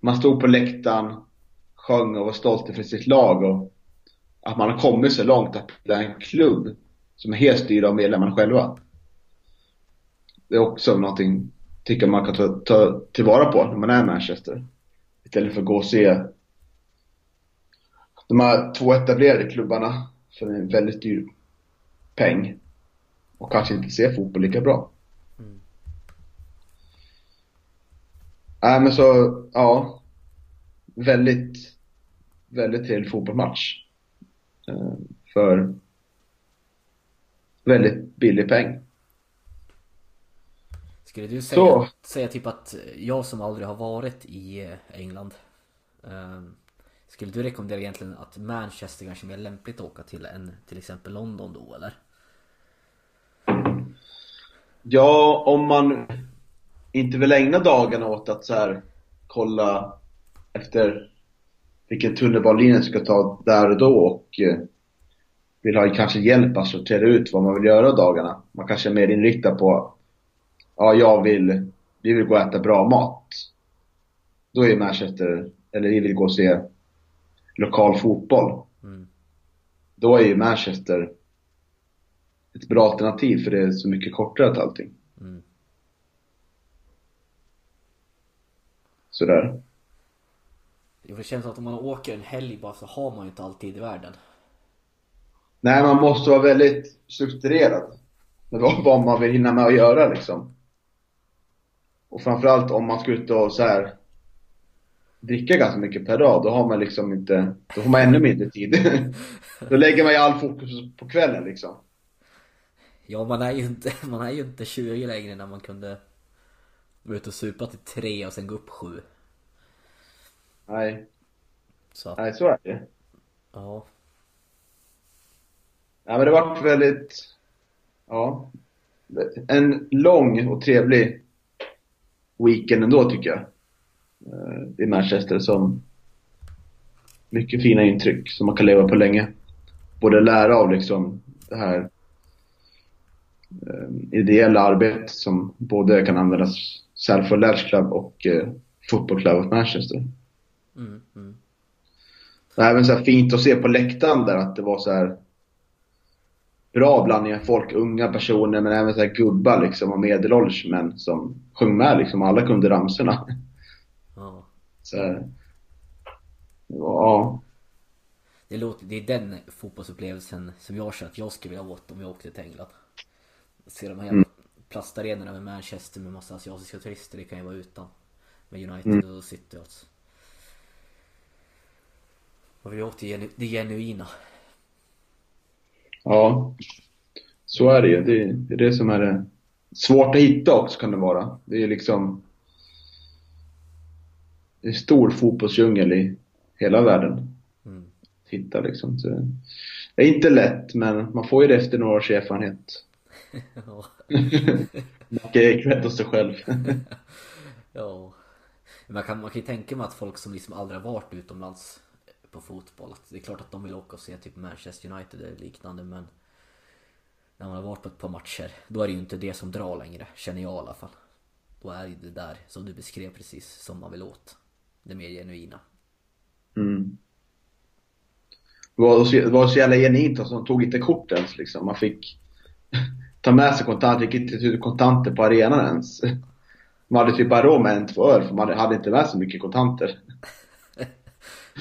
man stod på läktaren, sjöng och var stolt över sitt lag och att man har kommit så långt att det är en klubb som är helt styrd av medlemmarna själva. Det är också någonting, tycker man kan ta, ta tillvara på när man är i Manchester. Istället för att gå och se de här två etablerade klubbarna för en väldigt dyr peng. Och kanske inte se fotboll lika bra. Nej men så, ja. Väldigt, väldigt trevlig fotbollsmatch. Eh, För väldigt billig peng. Skulle du säga, Så. säga typ att jag som aldrig har varit i eh, England ehm, Skulle du rekommendera egentligen att Manchester kanske är mer lämpligt att åka till än till exempel London då eller? Ja, om man inte vill ägna dagarna åt att så här kolla efter vilken tunnelbanelinje ska ta där och då och eh, vill ha kanske hjälp att sortera ut vad man vill göra dagarna. Man kanske är mer inriktad på, ja jag vill, vi vill gå och äta bra mat. Då är Manchester, eller vi vill gå och se lokal fotboll. Mm. Då är ju Manchester ett bra alternativ för det är så mycket kortare till allting. Mm. Sådär. Det känns som att om man åker en helg bara så har man ju inte alltid i världen. Nej, man måste vara väldigt strukturerad med vad, vad man vill hinna med att göra liksom. Och framförallt om man ska ut och så här dricka ganska mycket per dag, då har man liksom inte, då får man ännu mindre tid. då lägger man ju all fokus på kvällen liksom. Ja, man är ju inte, man är ju inte 20 längre när man kunde vara ute och supa till tre och sen gå upp sju. Nej, Så att, nej så är det. ja. Ja men det var väldigt, ja, en lång och trevlig weekend ändå tycker jag. Eh, I Manchester som mycket fina intryck som man kan leva på länge. Både lära av liksom det här eh, ideella arbetet som både kan användas Salford Lads Club och eh, Football Club of Manchester. Mm, mm. Det är även så här fint att se på läktaren där att det var så här bra blandning av folk, unga personer men även så här gubbar liksom och medelålders män som sjöng med liksom. Alla kunde ramsorna. Ja. Så här, det var, ja. Det, låter, det är den fotbollsupplevelsen som jag känner att jag skulle vilja åt om jag åkte till England. Se de här jävla plastarenorna med Manchester med massa asiatiska turister, det kan ju vara utan. Med United och City alltså. Och vi åkte genu, det genuina. Ja. Så är det ju. Det, det är det som är det. Svårt att hitta också kan det vara. Det är liksom det är stor fotbollsdjungel i hela världen. Mm. Hitta liksom. Så det är inte lätt men man får ju det efter några års erfarenhet. Ja. Man kan cred åt sig själv. ja. Man kan, man kan ju tänka mig att folk som liksom aldrig har varit utomlands på fotboll, att det är klart att de vill åka och se typ Manchester United eller liknande men när man har varit på ett par matcher, då är det ju inte det som drar längre, känner jag i alla fall. Då är det det där som du beskrev precis som man vill åt. Det mer genuina. Mm. Det var, så, det var så jävla genuint att de tog inte kort ens liksom. Man fick ta med sig kontanter, gick inte ut kontanter på arenan ens. Man hade typ bara råd med en, två öl för man hade inte med så mycket kontanter.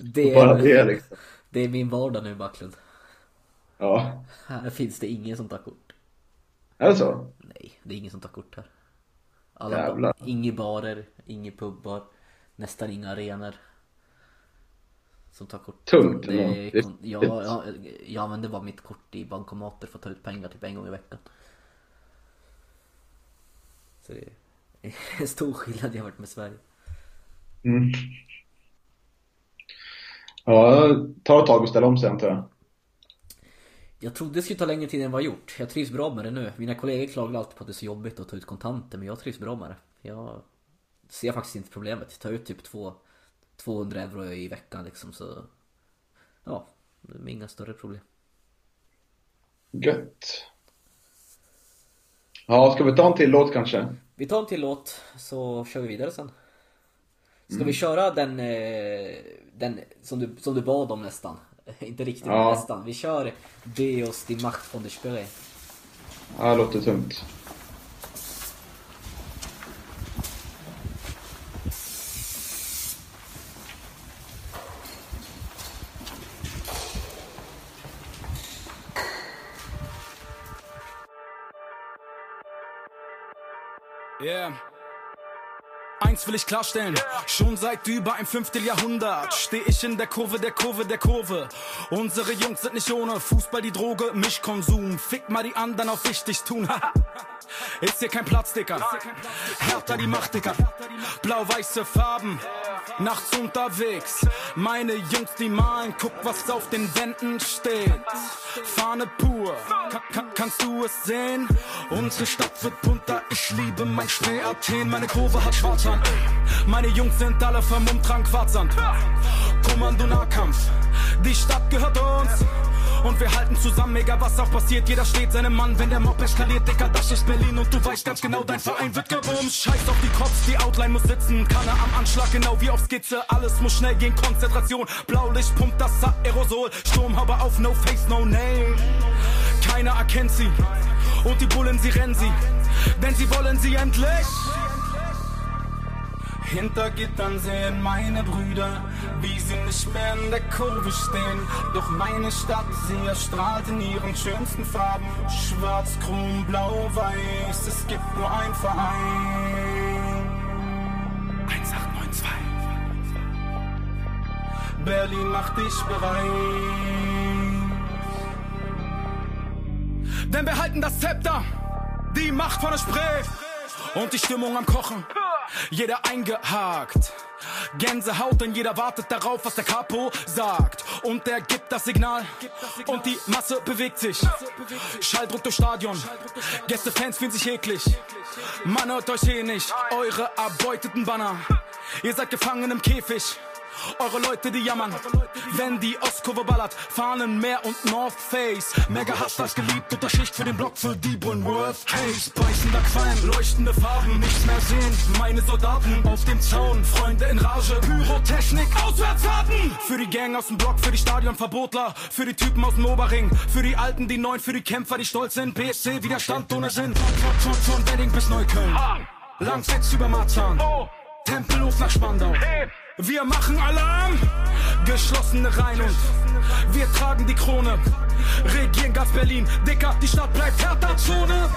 Det Bara det är, liksom. det är min vardag nu Backlund. Ja. Här finns det ingen som tar kort. Är det så? Nej, det är ingen som tar kort här. Alla Jävlar. inga barer, inga pubbar, nästan inga arenor. Som tar kort. Tungt det är, Det är jag, jag, jag använder bara mitt kort i bankomater för att ta ut pengar typ en gång i veckan. Så det är en stor skillnad jämfört med Sverige. Mm. Ja, ta ett tag och ställa om sig antar jag. Jag trodde det skulle ta längre tid än vad jag gjort. Jag trivs bra med det nu. Mina kollegor klagar alltid på att det är så jobbigt att ta ut kontanter men jag trivs bra med det. Jag ser faktiskt inte problemet. Ta ut typ två, 200 euro i veckan liksom så... Ja, det är inga större problem. Gött. Ja, ska vi ta en till låt kanske? Vi tar en till låt så kör vi vidare sen. Ska mm. vi köra den, eh, den som, du, som du bad om nästan? Inte riktigt, ja. men nästan. Vi kör Deus die Macht von der Spöre. Ja, det låter tungt. Yeah. Eins will ich klarstellen, schon seit über ein Fünfteljahrhundert steh ich in der Kurve, der Kurve, der Kurve. Unsere Jungs sind nicht ohne Fußball, die Droge, Mischkonsum. Fick mal die anderen auf wichtig tun. Ist hier kein Platz, Dicker. Härter die Macht, Dicker. Blau-weiße Farben, nachts unterwegs. Meine Jungs, die malen, guck, was auf den Wänden steht. Fahne pur, ka ka kannst du es sehen? Unsere Stadt wird bunter, ich liebe mein Schnee Athen. Meine Kurve hat Schwarzsand. Meine Jungs sind alle vermummt, tragen Quarzsand. Kommando Nahkampf, die Stadt gehört uns. Und wir halten zusammen, egal was auch passiert. Jeder steht seinem Mann, wenn der Mob eskaliert. Dicker, das ist Berlin und du weißt ganz genau, dein Verein wird gebumst. Scheiß auf die Cops, die Outline muss sitzen. Kanne am Anschlag, genau wie auf Skizze. Alles muss schnell gehen, Konzentration. Blaulicht pumpt das Aerosol. Sturmhaube auf, no face, no name. Keiner erkennt sie. Und die Bullen, sie rennen sie. Denn sie wollen sie endlich. Hinter Gittern sehen meine Brüder, wie sie nicht mehr in der Kurve stehen. Doch meine Stadt, sie erstrahlt in ihren schönsten Farben. Schwarz, Chrom, Blau, Weiß, es gibt nur ein Verein. 1892. Berlin macht dich bereit. Denn wir halten das Zepter, die Macht von der Spree und die Stimmung am Kochen. Jeder eingehakt. Gänsehaut, denn jeder wartet darauf, was der Capo sagt. Und er gibt das Signal und die Masse bewegt sich. Schalldruck durch Stadion, Gästefans fühlen sich eklig. Man hört euch eh nicht, eure erbeuteten Banner. Ihr seid gefangen im Käfig. Eure Leute, die jammern, wenn die Ostkurve ballert, Fahnen Meer und North Face. Mega Hustlers geliebt, Unterschicht für den Block für die Worth Case. Beißender Qualm, leuchtende Farben, nichts mehr sehen. Meine Soldaten auf dem Zaun, Freunde in Rage, Pyrotechnik, Auswärtsfahrten. Für die Gang aus dem Block, für die Stadionverbotler, für die Typen aus dem Oberring, für die Alten, die Neuen, für die Kämpfer, die stolz sind. BSC, Widerstand ohne Sinn. Von, von, von Wedding bis Neukölln, Langsetz über Marzahn, Tempelhof nach Spandau. Wir machen Alarm, geschlossene Reihen und wir tragen die Krone. Regieren ganz Berlin, Dicker, die Stadt bleibt härter Zone.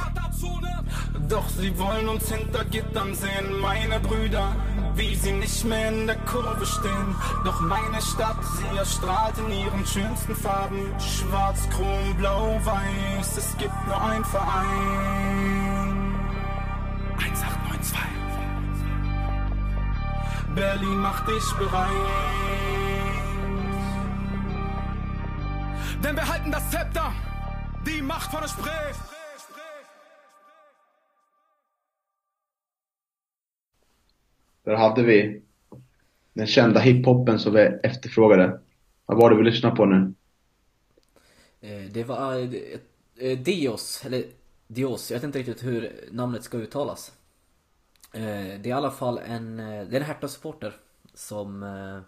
Doch sie wollen uns hinter Gittern sehen, meine Brüder, wie sie nicht mehr in der Kurve stehen. Doch meine Stadt, sie erstrahlt in ihren schönsten Farben. Schwarz, Chrom, Blau, Weiß, es gibt nur ein Verein. 1892. Berlin macht dich bereit. Denn wir halten das Zepter, die Macht von der Spree. Där hade vi den kända hiphopen som vi efterfrågade. Vad var det vi lyssnade på nu? Eh, Det var eh, Dios, eller Dios, jag vet inte riktigt hur namnet ska uttalas. Eh, Det är i alla fall en, eh, det är en Hertha-supporter som... eh,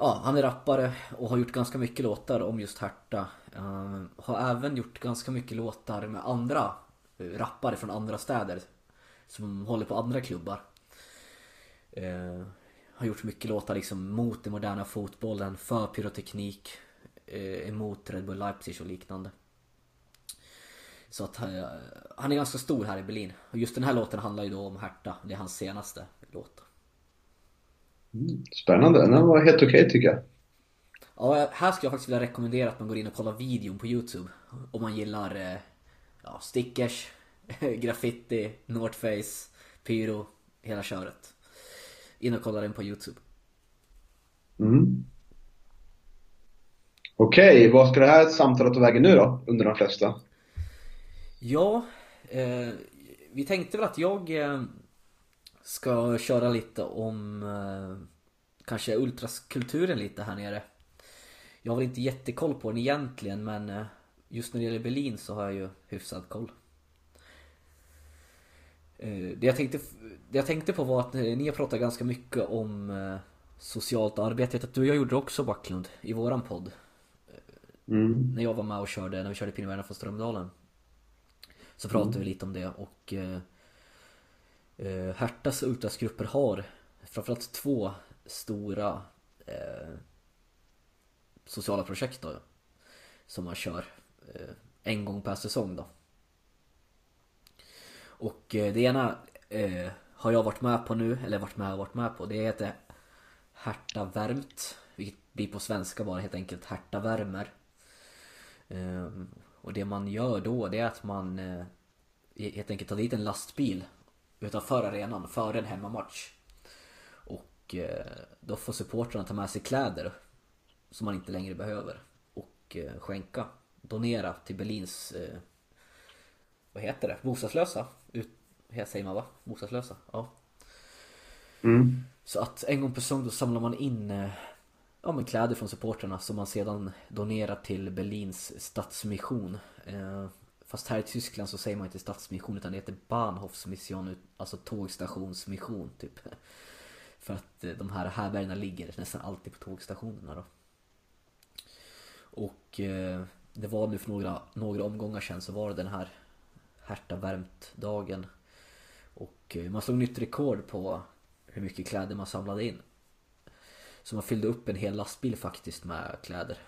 Ja, han är rappare och har gjort ganska mycket låtar om just Hertha. Eh, Har även gjort ganska mycket låtar med andra eh, rappare från andra städer. Som håller på andra klubbar. Eh, har gjort mycket låtar liksom mot den moderna fotbollen, för pyroteknik, eh, emot Red Bull Leipzig och liknande. Så att eh, han är ganska stor här i Berlin. Och just den här låten handlar ju då om Hertha. Det är hans senaste låt. Spännande. Den var helt okej tycker jag. Ja, här skulle jag faktiskt vilja rekommendera att man går in och kollar videon på Youtube. Om man gillar eh, ja, stickers, graffiti, North Face, pyro, hela köret. In och kolla den på Youtube. Mm. Okej, vad ska det här samtalet ta vägen nu då? Undrar de flesta. Ja, eh, vi tänkte väl att jag eh, ska köra lite om eh, kanske ultraskulturen lite här nere. Jag har väl inte jättekoll på den egentligen men eh, just när det gäller Berlin så har jag ju hyfsad koll. Eh, det, jag tänkte, det jag tänkte på var att eh, ni har pratat ganska mycket om socialt arbete. Jag vet att du och jag gjorde det också Backlund i våran podd. Mm. När jag var med och körde, när vi körde Pinnevärlden från Strömdalen. Så pratade vi lite om det och eh, eh, Hertas ultrasgrupper har framförallt två stora eh, sociala projekt då. Som man kör eh, en gång per säsong då. Och eh, det ena eh, har jag varit med på nu, eller varit med och varit med på. Det heter Herta Värmt. Vilket blir på svenska bara helt enkelt Herta Värmer. Och det man gör då det är att man eh, helt enkelt tar dit en lastbil utanför arenan före en hemmamatch. Och eh, då får supportrarna ta med sig kläder som man inte längre behöver och eh, skänka, donera till Berlins eh, vad heter det? Bostadslösa? Ut, här säger man va? Bostadslösa? Ja. Mm. Så att en gång per säsong då samlar man in eh, ja, men kläder från supporterna som man sedan donerar till Berlins stadsmission. Eh, fast här i Tyskland så säger man inte stadsmission utan det heter Bahnhofsmission, alltså tågstationsmission typ. För att eh, de här härbärgena ligger nästan alltid på tågstationerna då. Och eh, det var nu för några, några omgångar sedan så var det den här Härta Värmt-dagen. Och eh, man slog nytt rekord på hur mycket kläder man samlade in. Så man fyllde upp en hel lastbil faktiskt med kläder.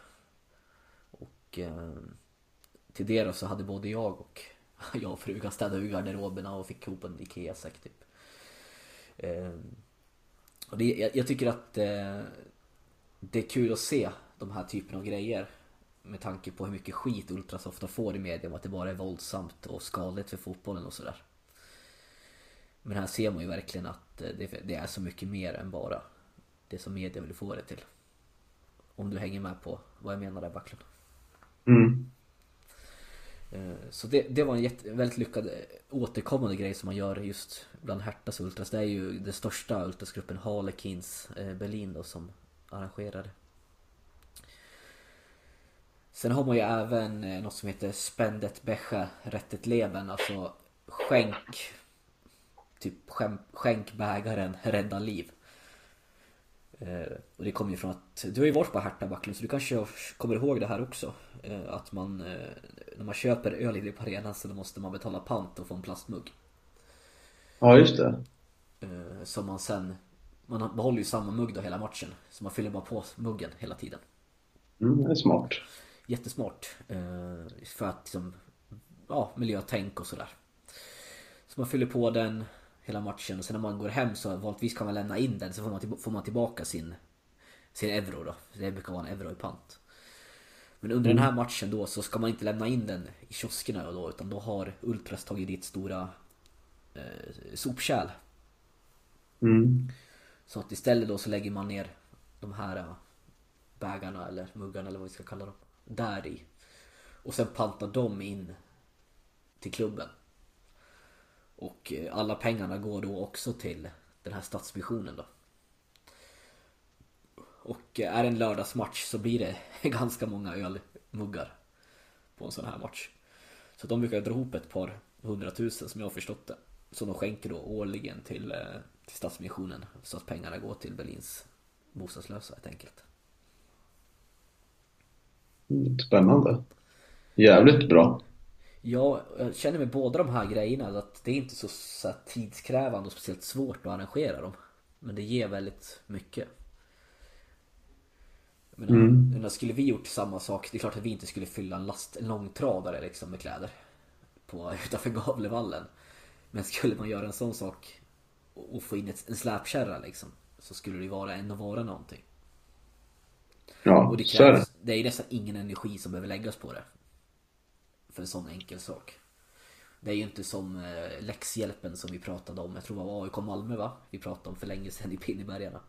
Och eh, till det då så hade både jag och jag och frugan städat ur garderoberna och fick ihop en IKEA-säck typ. Eh, och det, jag, jag tycker att eh, det är kul att se de här typerna av grejer. Med tanke på hur mycket skit Ultras ofta får i media om att det bara är våldsamt och skadligt för fotbollen och sådär. Men här ser man ju verkligen att eh, det, det är så mycket mer än bara det som media vill få det till. Om du hänger med på vad jag menar där Backlund. Mm. Eh, Så det, det var en jätte, väldigt lyckad eh, återkommande grej som man gör just bland Hertas Ultras. Det är ju den största Ultrasgruppen Harlequins eh, Berlin då som arrangerar det. Sen har man ju även något som heter Spendet Becher Rättet Leben, alltså skänk Typ skänk, skänk bägaren, rädda liv. Eh, och det kommer ju från att du har ju varit på Herta Backlund så du kanske kommer ihåg det här också. Eh, att man, eh, när man köper öl i på arenan så måste man betala pant och få en plastmugg. Ja, just det. Som man sen, man behåller ju samma mugg då hela matchen. Så man fyller bara på muggen hela tiden. Mm, det är smart. Jättesmart. För att liksom, ja, miljötänk och sådär. Så man fyller på den hela matchen och sen när man går hem så vanligtvis kan man lämna in den så får man, får man tillbaka sin, sin euro då. Det brukar vara en euro i pant. Men under den här matchen då så ska man inte lämna in den i kioskerna då utan då har Ultras tagit dit stora eh, sopkärl. Mm. Så att istället då så lägger man ner de här äh, bägarna eller muggarna eller vad vi ska kalla dem. Där i. Och sen pantar de in till klubben. Och eh, alla pengarna går då också till den här stadsmissionen då. Och eh, är det en lördagsmatch så blir det ganska många ölmuggar på en sån här match. Så de brukar dra ihop ett par hundratusen som jag har förstått det. Som de skänker då årligen till, eh, till Stadsmissionen. Så att pengarna går till Berlins bostadslösa helt enkelt. Spännande. Jävligt bra. Ja, jag känner med båda de här grejerna att det är inte så, så här tidskrävande och speciellt svårt att arrangera dem. Men det ger väldigt mycket. Jag menar, Mm. jag skulle vi gjort samma sak, det är klart att vi inte skulle fylla en last, en långtradare liksom med kläder. På, utanför Gavlevallen. Men skulle man göra en sån sak och och få in ett, en släpkärra liksom. Så skulle det ju vara ändå vara någonting. Ja, Och det så är det. krävs, det är ju nästan ingen energi som behöver läggas på det. För en sån enkel sak. Det är ju inte som eh, läxhjälpen som vi pratade om, jag tror det var AIK Malmö va? Vi pratade om för länge sedan i Pinnebergarna.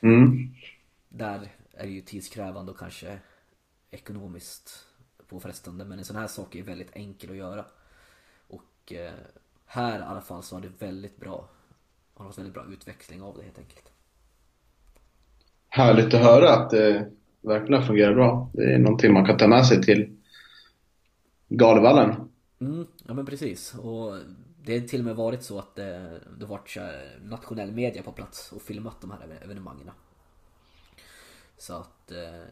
Mm. Där är det ju tidskrävande och kanske ekonomiskt påfrestande. Men en sån här sak är väldigt enkel att göra. Och eh, här i alla fall så har det väldigt bra, har fått väldigt bra utväxling av det helt enkelt. Härligt att höra att det verkligen fungerar bra. Det är någonting man kan ta med sig till Galevallen. Mm, ja men precis. Och det har till och med varit så att det, det har varit nationell media på plats och filmat de här even- evenemangen. Så att eh,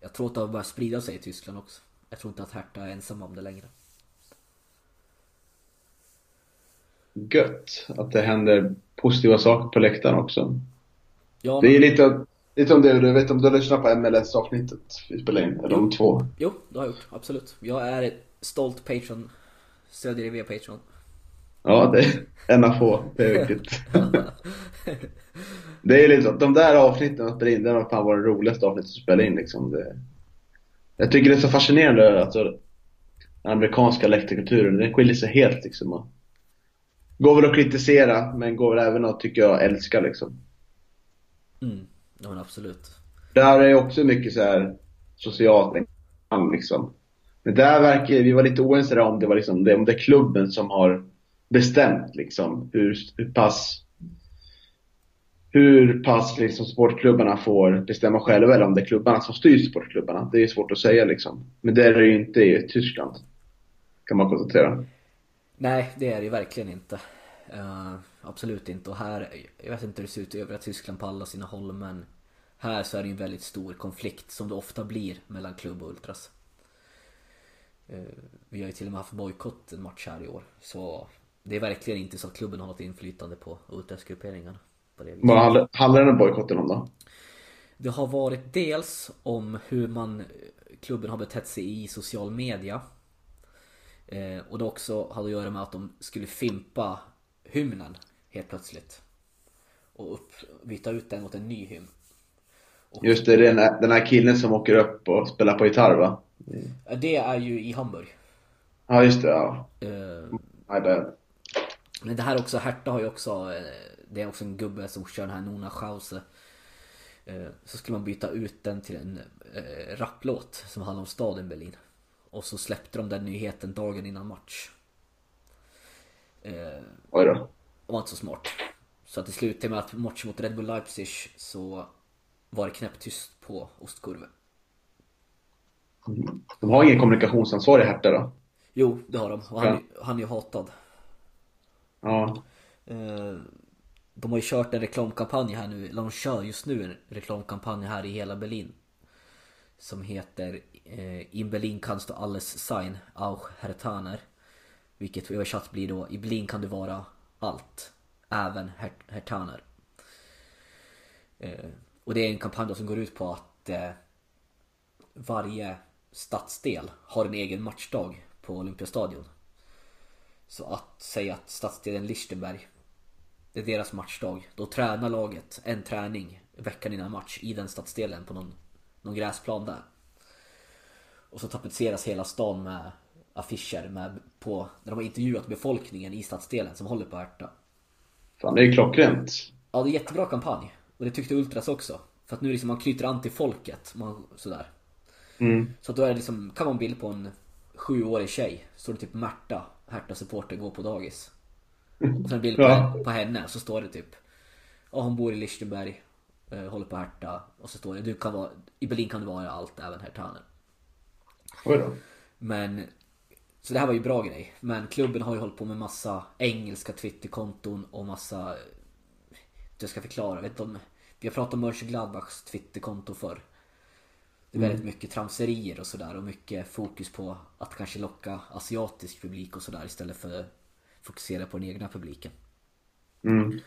jag tror att det har börjat sprida sig i Tyskland också. Jag tror inte att Hertha är ensam om det längre. Gött att det händer positiva saker på läktaren också. Ja, Det är men, lite, lite om det, du vet om du har lyssnat på MLS-avsnittet vi spelade in, eller de två. jo, det har jag gjort. Absolut. Jag är stolt Patreon. Stödjer er via Patreon. Ja, det är en av få. Det är riktigt. det är liksom, de där avsnitten man spelar in, det har fan varit det roligaste avsnittet att spela in liksom. Det, jag tycker det är så fascinerande, alltså den amerikanska läktarkulturen, den skiljer sig helt liksom. Går väl att kritisera, men går väl även att, tycker jag, älska liksom. Mm. Ja men absolut. Där är också mycket så här socialt engagemang liksom. Men där verkar, vi var lite oense om det var liksom, det, om det är klubben som har bestämt liksom hur, hur pass hur pass liksom sportklubbarna får bestämma själva eller om det är klubbarna som styr sportklubbarna. Det är svårt att säga liksom. Men det är det ju inte i Tyskland. Kan man konstatera. Nej, det är det ju verkligen inte. Uh, absolut inte. Och här, jag vet inte hur det ser ut i övriga Tyskland på alla sina håll men här så är det en väldigt stor konflikt som det ofta blir mellan klubb och ultras. Uh, vi har ju till och med haft bojkott en match här i år. Så det är verkligen inte så att klubben har något inflytande på ultrasgrupperingarna. Vad handlar- handlar den här bojkotten om då? Det har varit dels om hur man klubben har betett sig i social media. Eh, och det också hade att göra med att de skulle fimpa hymnen helt plötsligt. Och upp, byta ut den mot en ny hymn. Och Just det, den här, den här killen som åker upp och spelar på gitarr va? eh, det är ju i Hamburg. Ja just det, ja. Eh, My bad. Men det här också, Hertha har ju också, eh, det är också en gubbe som kör den här Nona Schause. Eh, Så skulle man byta ut den till en eh, rapplåt som handlar om staden Berlin. Och så släppte de den nyheten dagen innan match. Oj då. Var inte så smart. Så att det slutade med att matchen mot Red Bull Leipzig så var det knäpptyst på ostkurven. De har ingen kommunikationsansvarig Hertha då? Jo, det har de. Och han, han är ju hatad. Ja. Eh, De har ju kört en reklamkampanj här nu, eller de kör just nu en reklamkampanj här i hela Berlin. Som heter eh, In Berlin kannst du alles sein, auch Hertaner. Vilket översatt blir då I Berlin kan du vara allt, även Hertaner. Eh, och det är en kampanj som går ut på att eh, varje stadsdel har en egen matchdag på Olympiastadion. Så att säga att stadsdelen Lichtenberg det är deras matchdag. Då tränar laget en träning veckan innan match i den stadsdelen på någon, någon gräsplan där. Och så tapetseras hela stan med affischer med, på, där de har intervjuat befolkningen i stadsdelen som håller på Ärta. Fan, det är ju klockrent. Ja, det är jättebra kampanj. Och det tyckte Ultras också. För att nu liksom man knyter an till folket. Man, sådär. Mm. Så att då är det liksom, kan man bild på en sjuårig tjej. Står det typ Märta, Hertha-supporter, går på dagis. Och sen en bild på, Ja. på henne, så står det typ Ja, hon bor i Lichtenberg, eh, håller på Hertha. Och så står det, du kan vara, i Berlin kan du vara allt, även Hertaner. Men Så det här var ju bra grej. Men klubben har ju hållit på med massa engelska Twitterkonton och massa... Jag ska förklara, vet du. Vi har pratat om Mönchengladbachs Twitterkonto förr. Det är väldigt mycket tramserier och sådär och mycket fokus på att kanske locka asiatisk publik och sådär istället för fokusera på den egna publiken. Mm.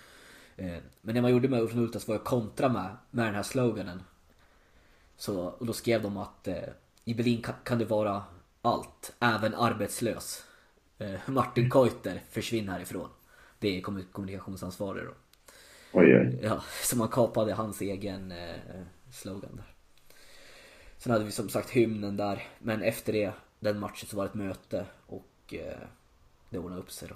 Eh, Men det man gjorde med Ulf Ultas var att kontra med, med den här sloganen. Så, och då skrev de att eh, i Berlin kan, kan det vara allt, även arbetslös. Eh, Martin Keuter, försvinn härifrån. Det är kommu- kommunikationsansvarig då. Oj, oj. Ja, så man kapade hans egen eh, slogan där. Sen hade vi som sagt hymnen där, men efter det, den matchen så var det ett möte och eh, det ordnade upp sig då.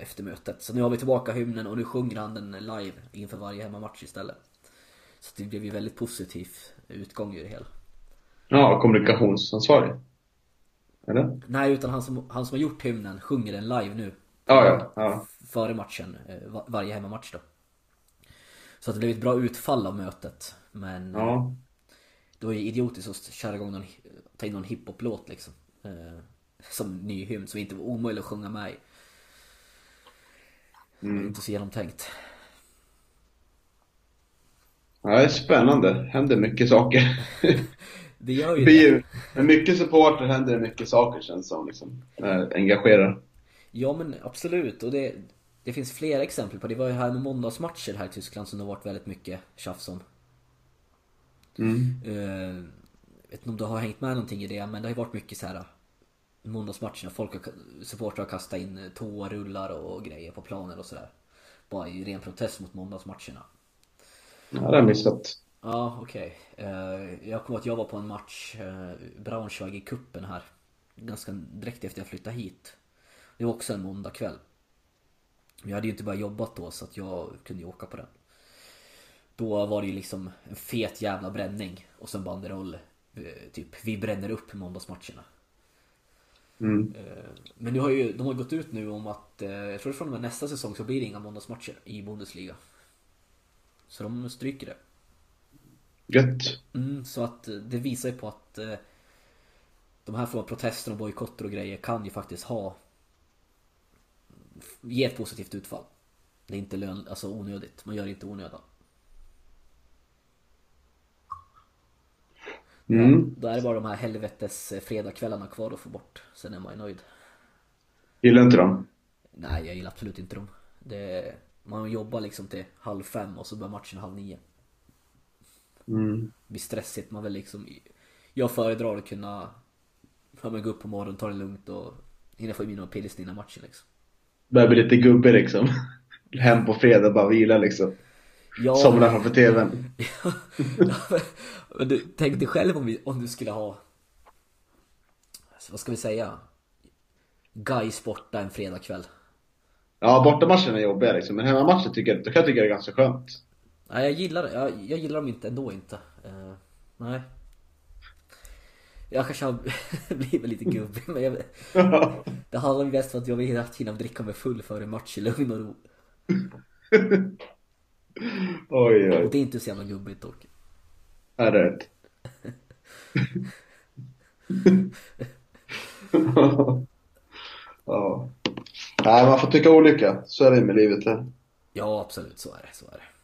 Efter mötet. Så nu har vi tillbaka hymnen och nu sjunger han den live inför varje hemmamatch istället. Så det blev ju väldigt positiv utgång i det hela. Ja, kommunikationsansvarig. Eller? Nej, utan han som, han som har gjort hymnen sjunger den live nu. Ja, ja. ja. före matchen, eh, va- varje hemmamatch då. Så att det blev ett bra utfall av mötet. Men eh, ja. det var ju idiotiskt att köra igång någon, ta in någon hiphop-låt liksom. Eh, Som ny hymn, som inte var omöjlig att sjunga med i. Var Inte så genomtänkt. ja, det är spännande. händer mycket saker. Det gör ju det. ju, med mycket supporter händer det mycket saker känns som liksom. Eh, Engagerar. Ja men absolut, och det, det finns flera exempel på det. Var ju här med måndagsmatcher här i Tyskland som det har varit väldigt mycket tjafs om. Mm. Eh, vet inte om du har hängt med någonting i det, men det har ju varit mycket så här måndagsmatcherna. Folk har, supportrar har kastat in eh, toarullar och grejer på planen och sådär. Bara i ren protest mot måndagsmatcherna. Ja, det har jag missat. Ja, okej. Eh, Jag kommer att jag var på en match, eh, Braunschweig i kuppen här. Ganska direkt efter jag flyttade hit. Det var också en måndagkväll. Men jag hade ju inte börjat jobbat då så att jag kunde ju åka på den. Då var det ju liksom en fet jävla bränning och sen banderoll. eh, Typ, vi bränner upp måndagsmatcherna. Mm. Men nu har ju, de har gått ut nu om att, jag tror från och med nästa säsong så blir det inga måndagsmatcher i Bundesliga. Så de stryker det. Gött. Mm, så att eh, det visar ju på att eh, de här formen av protester och bojkotter och grejer kan ju faktiskt ha ge ett positivt utfall. Det är inte lön, alltså onödigt. Man gör det inte onödan. Mm. Då är det bara de här helvetes eh, fredagskvällarna kvar att få bort. Sen är man ju nöjd. Gillar inte dem? Nej, jag gillar absolut inte dem. Det, man jobbar liksom till halv fem och så börjar matchen halv nio. Mm. Blir stressigt. Man vill liksom... Jag föredrar att kunna ja, men gå upp på morgonen, ta det lugnt och hinna få i mig några pilsner innan matchen liksom. Börjar bli lite gubbe liksom. Hem på fredag bara vila liksom. Ja, Somna framför TVn. ja, men- men du, tänk dig själv om, vi, om du skulle ha... alltså, Vad ska vi säga? Gais borta en fredagkväll. Ja, bortamatchen är jobbiga liksom. Men hemmamatchen tycker jag, jag tycka det är ganska skönt. Nej, jag gillar. Jag, jag gillar dem inte ändå inte. Eh, nej. Jag kanske har blivit lite gubbig men jag, det handlar mest om att jag vill att hinna dricka mig full före match i lugn och ro. Oj, Och oj. det är inte så jävla gubbigt dock. Är det ja. Nej, man får tycka olika. Så är det med livet här. Ja, absolut. Så är det. Så är det.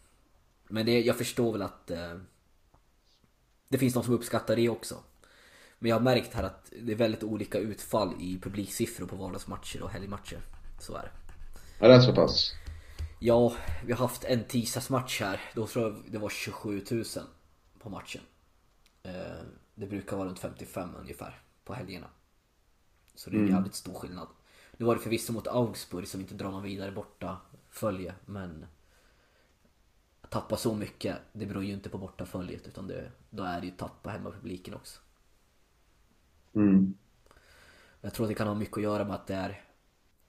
Men det, jag förstår väl att eh, det finns de som uppskattar det också. Men jag har märkt här att det är väldigt olika utfall i publiksiffror på vardagsmatcher och helgmatcher. Så är det. Ja, det är så pass. Ja, vi har haft en tisdagsmatch här. Då tror jag det var 27 000 på matchen. Eh, Det brukar vara runt 55 ungefär på helgerna. Så det är en jävligt stor skillnad. Nu var det förvisso mot Augsburg som inte drar någon vidare borta följe, men tappa så mycket, det beror ju inte på bortaföljet utan det, då är det ju tapp på hemmapubliken också. Mm. Jag tror att det kan ha mycket att göra med att det är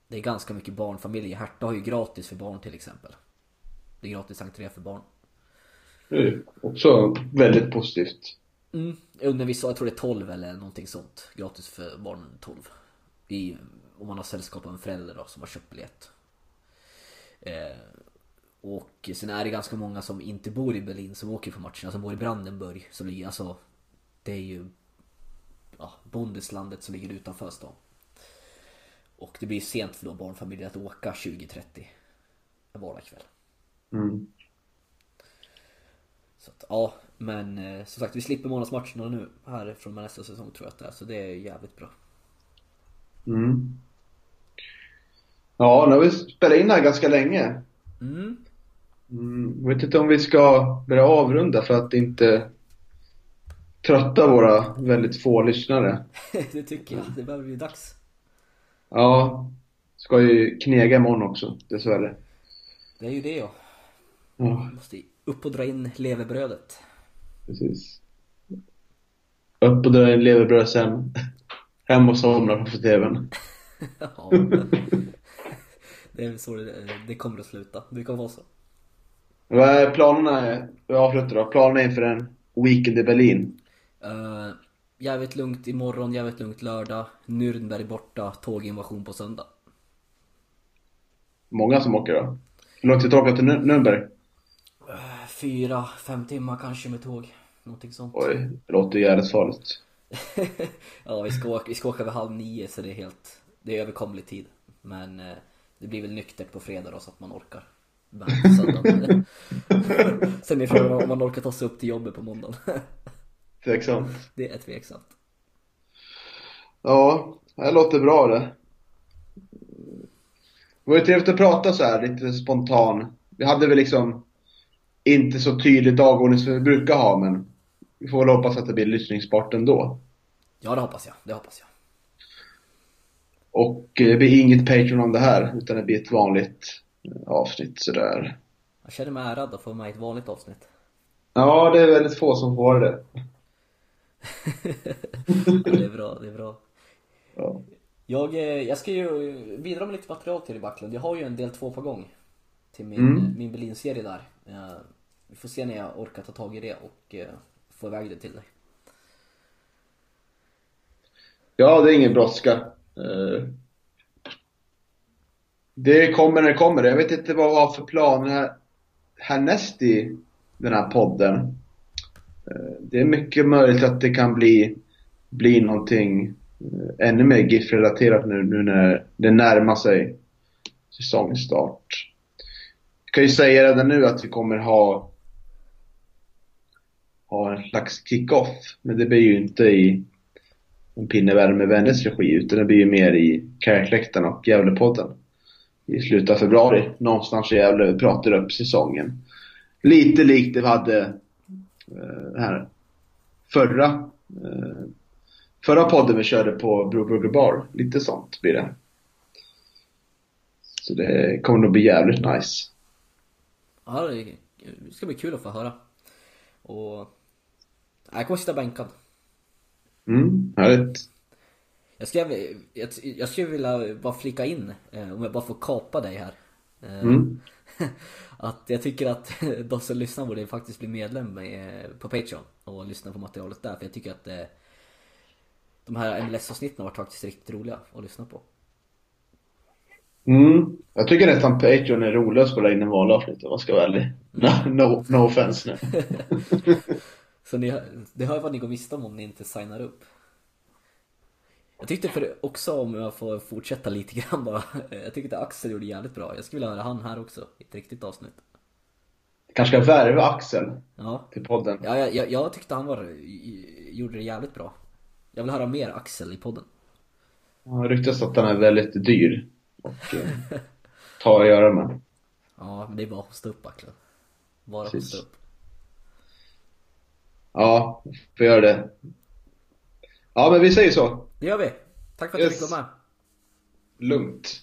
Det är ganska mycket barnfamiljer. Herta har ju gratis för barn till exempel. Det är gratis entré för barn. Är också väldigt positivt. Mm. Under vissa, jag tror det är 12 eller någonting sånt. Gratis för barnen 12. I, om man har sällskap av en förälder då som har köpt biljett. Eh, och sen är det ganska många som inte bor i Berlin som åker på matcherna. Som bor i Brandenburg. Som ligger, alltså, det är ju ja, Bundeslandet som ligger utanför stan. Och det blir sent för då barnfamiljer att åka 20-30 en vardagskväll. Mm. Så att, ja, men eh, som sagt vi slipper månadsmatcherna nu här från nästa säsong tror jag att det är. Så det är jävligt bra. Mm. Ja, nu har vi spelat in här ganska länge. Mm. Mm, jag vet inte om vi ska börja avrunda för att inte trötta våra väldigt få lyssnare. det tycker jag. Det börjar bli dags. Ja, ska ju knega imorgon också, dessvärre. Det är ju det ja. Ja, Måste upp och dra in levebrödet. precis. Upp och dra in leverbröd sen. Hem och somna framför TVn. ja. Det är så det, det kommer att sluta. Det kommer vara så. Vad är planerna? Vi avslutar då. Planerna inför en weekend i Berlin. Uh, jävligt lugnt imorgon, jävligt lugnt lördag. Nürnberg borta, tåginvasion på söndag. Många som åker då. Hur långt är det åka till Nür- Nürnberg? Eh, Fyra, fem timmar kanske med tåg. Någonting sånt. Oj, det låter jävligt farligt. ja, vi ska, åka, vi ska åka vid halv nio så det är helt... Det är överkomlig tid. Men eh, det blir väl nyktert på fredag då så att man orkar. Men på söndag. Sen är frågan om man orkar ta sig upp till jobbet på måndagen. Tveksamt. det är tveksamt. Ja, det låter bra det. Det var ju trevligt att prata så här, lite spontan. Vi hade väl liksom inte så tydlig dagordning som vi brukar ha, men vi får väl hoppas att det blir lyssningsbart ändå. Ja, det hoppas jag. Det hoppas jag. Och eh, det blir inget Patreon om det här, utan det blir ett vanligt avsnitt sådär. Jag känner mig ärad att få med ett vanligt avsnitt. Ja, det är väldigt få som får det. Ja, det är bra, det är bra. Ja. Jag, eh, jag ska ju bidra med lite material till dig Backlund. Jag har ju en del två på gång. Till min, Mm. min Berlin-serie där. Eh, Vi får se när jag orkar ta tag i det och eh, få iväg det till dig. Ja, det är ingen brådska. Det kommer när det kommer. Jag vet inte vad jag har för planer härnäst i den här podden. Eh, det är mycket möjligt att det kan bli, bli någonting eh, ännu mer GIF-relaterat nu, nu när det närmar sig säsongstart. Jag kan ju säga redan nu att vi kommer ha ha en slags kick-off. Men det blir ju inte i en pinnevärme vänners regi utan det blir ju mer i Kärkläktaren och Gävlepodden. I slutet av februari, någonstans i Gävle, pratar upp säsongen. Lite likt det vi hade eh, här förra eh, förra podden vi körde på Brewburger Bar. Lite sånt blir det. Så det kommer nog bli jävligt nice. Ja, det ska bli kul att få höra. Och... Jag kommer sitta bänkad. Mm, härligt. Jag skulle, jag, jag skulle vilja bara flika in, eh, om jag bara får kapa dig här. Eh, Mm. Att jag tycker att de som lyssnar borde faktiskt bli medlem eh, på Patreon och lyssna på materialet där. För jag tycker att de här MLS-avsnitten har varit faktiskt riktigt roliga att lyssna på. Mm. Jag tycker nästan Patreon är roligast att spela in en vanlig avsnitt om jag ska vara ärlig. No, no, no offense nu. Så ni, det hör vad ni går miste om om ni inte signar upp. Jag tyckte för också om jag får fortsätta lite grann bara. Jag tyckte att Axel gjorde jävligt bra. Jag skulle vilja höra han här också i ett riktigt avsnitt. Kanske ska värva Axel Ja, till podden. ja jag, jag, jag tyckte han var, gjorde det jävligt bra. Jag vill höra mer Axel i podden. Det ryktas att han är väldigt dyr. Och eh, ta att göra med. Ja, men det är bara att hosta upp Axel. Bara Precis. hosta upp. Ja, får göra det. Ja, men vi säger så. Det gör vi. Tack för att du Yes. fick vara med. Lugnt.